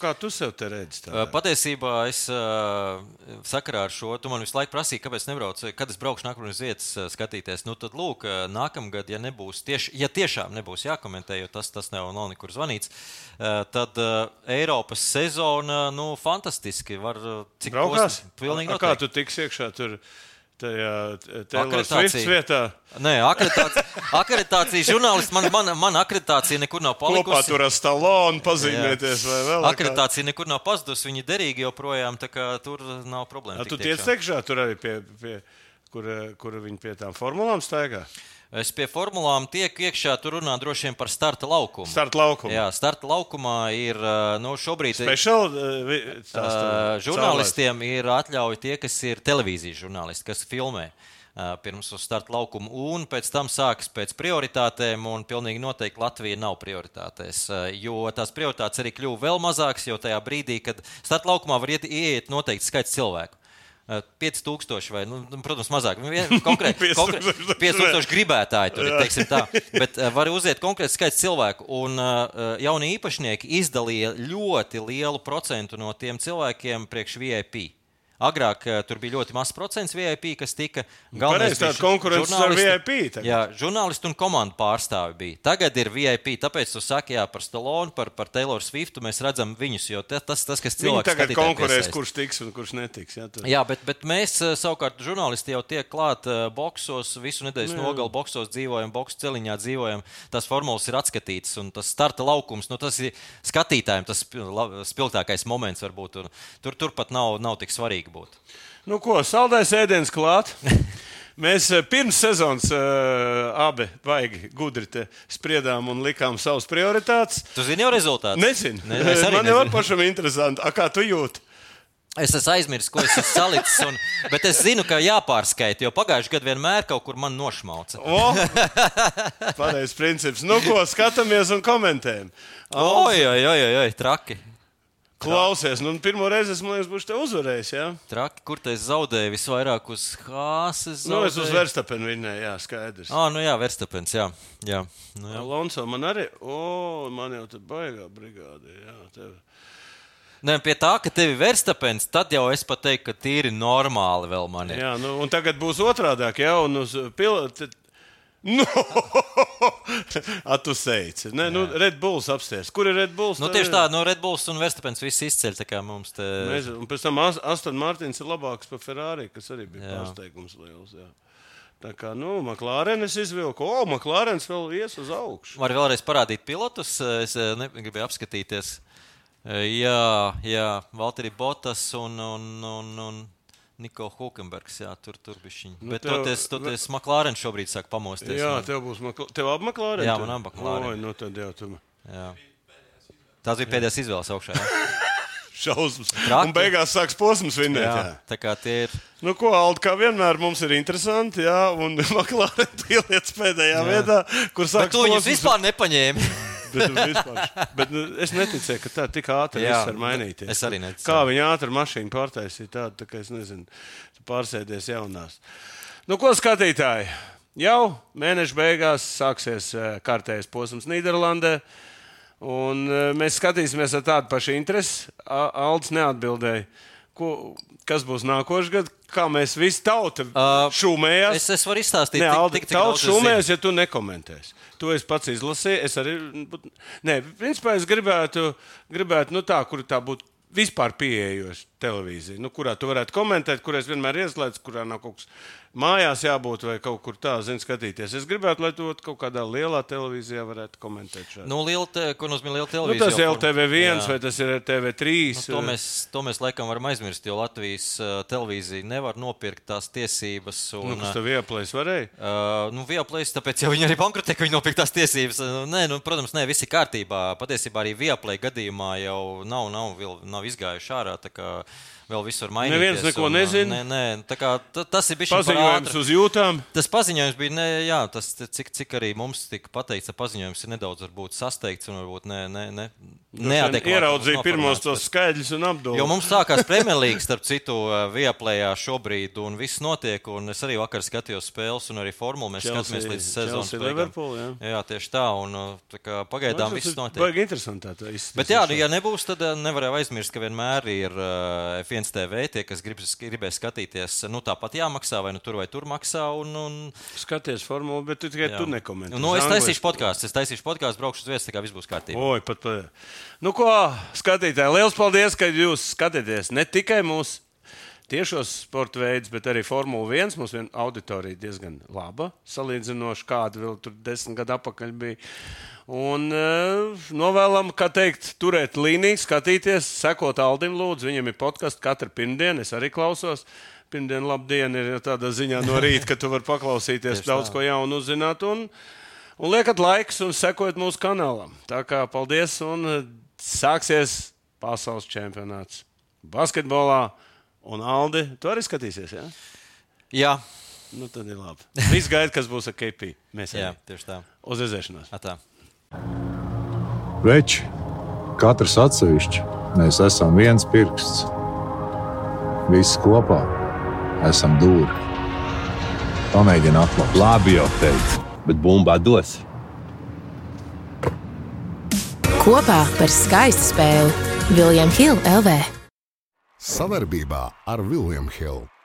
kā tu sev te redzi? tādā? Uh, Patiesībā es uh, sakarā ar šo, tu man visu laiku prasīji, kāpēc nebraucu, kad es braukšu nākamajā uz vietas uh, skatīties. Nu, tad, lūk, uh, nākamgad, ja nebūs tieši, ja tiešām nebūs jākomentē, jo tas, tas nav, nav nekur zvanīts, uh, tad uh, Eiropas sezona, nu, fantastiski. Var, uh, cik Braukās? posms- Pilnīgi A, Kā noteikti. tu tiksi iekšā tur? Tajā Taylor. Swift vietā Nē, akreditācija, akreditācija žurnālists, man, man, man akreditācija nekur nav kopā palikusi. tur ar Stalonu pazīmēties vai vēl. Akreditācija nekur nav pazudusi, viņa ir derīga joprojām, tā kā tur nav problēma. Tu tiec iekšā. tur arī pie, pie kur, kur viņi pie tām formulām staigā? Es pie formulām tieku iekšā, tur runā droši vien par starta laukumu. Start laukumā. Jā, starta laukumā ir nu, šobrīd. Special, uh, Žurnālistiem ir atļauja tie, kas ir televīzijas žurnālisti, kas filmē ā, pirms uz starta laukuma, un pēc tam sākas pēc prioritātēm, un pilnīgi noteikti Latvija nav prioritātēs, ā, jo tās prioritātes arī kļuva vēl mazākas, jo tajā brīdī, kad starta laukumā var iet, ieiet noteikti skaits cilvēku. Eh, 5000 vai, nu, nu, protams, mazāk. Vien- Konkrēti, 5000 konkrē, 5000 gribētāji tur ir. Bet var uziet konkrēti skaits cilvēku. Un jaunie īpašnieki izdalīja ļoti lielu procentu no tiem cilvēkiem priekš VIP. Agrāk uh, tur bija ļoti mazs procents VIP, kas tika pareizi, bija tāda konkurence ar VIP tagad. Jā, žurnālisti un komandu pārstāvi bija. Tagad ir VIP, tāpēc tu saki, jā, par Stallone, par, par Taylor Swiftu mēs redzam viņus, jo tas, tas kas cilvēks tagad konkurēs, piesaista. kurš tiks un kurš netiks. Jā, tur. Jā, bet, bet mēs eh, savukārt, žurnālisti jau tiek klāt uh, boxos, visu nedēļas nogalu boxos dzīvojam, boxu celiņā dzīvojam. Tās formulas ir atskatītas, un tas starta laukums, nu, tas ir skatītājiem tas spilgtākais moments varbūt. Tur, tur pat nav, nav tik svarīgi būt. Nu, ko, saldais ēdiens klāt. Mēs eh, pirms sezonas uh, abi baigi gudri spriedām un likām savas prioritātes. Tu zini jau rezultātu? Nezinu. Ne, Man jau nezinu. pašam interesanti. A, kā tu jūti? Es esmu aizmirsis, ko es esmu salicis, un, bet es zinu, ka jāpārskaita, jo pagājušajā gadā vienmēr kaut kur man nošmauca. Pareizs princips. Nu, ko skatāmies un komentējam. Oi, oi, oi, oi, traki. Klausies, nu, pirmo reizi es, liekas, būšu te uzvarējis. Ja? Traki, kur te es zaudēju visvairāk uz Hāzes? Nu, es uz Verstapenu viņai, jā, skaidrs. Ah, nu jā, Verstapens, jā. jā. Nu, jā. Alonso man arī, o, man jau tur baigā brigāde. Jā, tev. Ne, pie tā, ka tev ir Verstapens, tad jau es pat teiktu, ka tīri normāli vēl man ir. Jā, nu, un tagad būs otrādi, ja un uz pilotu. Nu, tu teici, Nē, nu, Red Bulls apsties. Kur ir Red Bulls? Nu, tieši tā, no Red Bulls un Verstapens viss izceļ. mums te... Mēs, un pēc tam As- Aston Martins ir labāks par Ferrari, kas arī bija Jā. pārsteigums liels. Jā. Tā kā, nu, Maklārenes izvilka, o, Maklārens vēl ies uz augšu. Var vēlreiz parādīt pilotus. Es eh, ne- gribēju apskatīties. Eh, Jā, jā Valtteri Botas un, un, un, un Niko Hulkenbergs. Jā, tur, tur bija viņa. Nu, Bet tev- toties, toties Maklārens šobrīd sāk pamosties. Jā, un- tev būs Makl... tev abi Maklāreni? Jā, man abi McLaren. Oi, nu tad jau tu jā. Tās bija pēdējās izvēles augšā. Jā. šausmas. Un beigās sāks posms vinēt. Jā, Jā. tā kā tie ir. Nu, ko, Alde, kā vienmēr mums ir interesanti, jā, un Maklārens pieliec pēdējā jā. vietā, kur Bet sāks tu viņus posms. vispār nepaņēmi. Bet, bet nu, es neticēju, ka tā tik ātri Jā, viss var mainīties. es arī neticēju. Kā viņi ātri mašīnu pārtaisīja tādu, tā kā es nezinu, pārsēdies jaunās. Nu, ko skatītāji? Jau mēneša beigās sāksies eh, kārtējais posms Nīderlandē. Un eh, mēs skatīsimies ar tādu pašu interesi. A- Aldis neatbildēja, ko, kas būs nākošais gads, kā mēs visi tauta Uh, šūmējās. Es, es varu izstāstīt, tik- Aldi, tik- tauta daudz es zinu. šūmējas, ja tu nekomentēsi. To es pats izlasīju. Es arī. Nē, principā es gribētu, gribētu nu, tā, kur tā būtu vispār pieejoša televīzija, nu, kurā tu varētu komentēt, kur es vienmēr ieslēdzu, kurā nav kaut kas mājās jābūt vai kaut kur tā, zini, skatīties. Es gribētu, lai to kaut kādā lielā televīzijā varētu komentēt. Šādi. Nu, liela, te, ko nozīmē liela Nu, televīzija? tas ir jau, kur- LTV1 Jā. vai tas ir TV3. Nu, to, mēs, to mēs laikam varam aizmirst, jo Latvijas uh, televīzija nevar nopirkt tās tiesības. Un, Nu, kas tev ieplēs varēja? Uh, nu, Viaplay, tāpēc jau viņi arī bankrotē, ka viņi nopirka tās tiesības. Nē, nu, protams, nē, viss ir kārtībā. Patiesībā arī Viaplay gadījumā jau nav, nav, vēl, nav izgājuši ārā. tā kā vēl visur mainīties. Neviens neko un, nezina. Nē, nē, kā, tas ir bijis paziņojums uz jūtām. Tas paziņojums bija, ne, jā, tas, cik, cik arī mums tika pateikts, paziņojums ir nedaudz varbūt, sasteigts un varbūt ne, ne, ne, neadekvāts. Ieraudzīja pirmos tos skaidrs un apdomāts. Jo mums sākās Premjerlīga, starp citu, eh, Vieplējā šobrīd, un viss notiek. Un es arī vakar skatījos spēles, un arī formulu mēs Chelsea, skatāmies līdz sezonas beigām. Jā. jā, tieši tā, un eh, tā kā, pagaidām nu, no, viss notiek. Baigi interesanti. Tā, tā, izstis, Bet jā, nu, ja nebūs, tad eh, nevarēja aizmirst, ka vienmēr ir F1 viens TV, tie, kas grib, gribēs skatīties, nu tāpat jāmaksā, vai nu tur vai tur maksā. Un, un... Skaties formulu, bet tu tikai jā. tu nekomentē. Nu, es taisīšu podkāstu, es taisīšu podkāstu, braukšu uz vietas, tā kā viss būs kārtībā. Oi, pat, pat. Nu ko, skatītāji, liels paldies, ka jūs skatāties ne tikai mūsu tiešos sporta veidus, bet arī Formule 1. Mums viena auditorija diezgan laba, salīdzinoši kāda vēl tur desmit gadu atpakaļ bija. Un uh, novēlam, kā teikt, turēt līniju, skatīties, sekot Aldim Lūdzu. Viņam ir podkāsts katru pirmdienu, es arī klausos. Pirmdiena, labdien, ir tādā ziņā no rīta, ka tu vari paklausīties, daudz ko jaunu uzzināt. Un, Un liekat laikus un sekojat mūsu kanālam. Tā kā paldies un eh, sāksies pasaules čempionāts basketbolā. Un Aldi, tu arī skatīsies, jā? Jā, Nu, tad ir labi. Viss gaida, kas būs ar KP. Mēs jā arī tieši tā. uz redzēšanos. Atā. Veči, katrs atsevišķi, mēs esam viens pirksts. Visi kopā esam dūri. Pamēģini atklāt. Labi jau teicu, bet bumbā dos. Kopā par skaistu spēli Viljams Hilde LV. Savarbībā ar Vilniņu Hildu.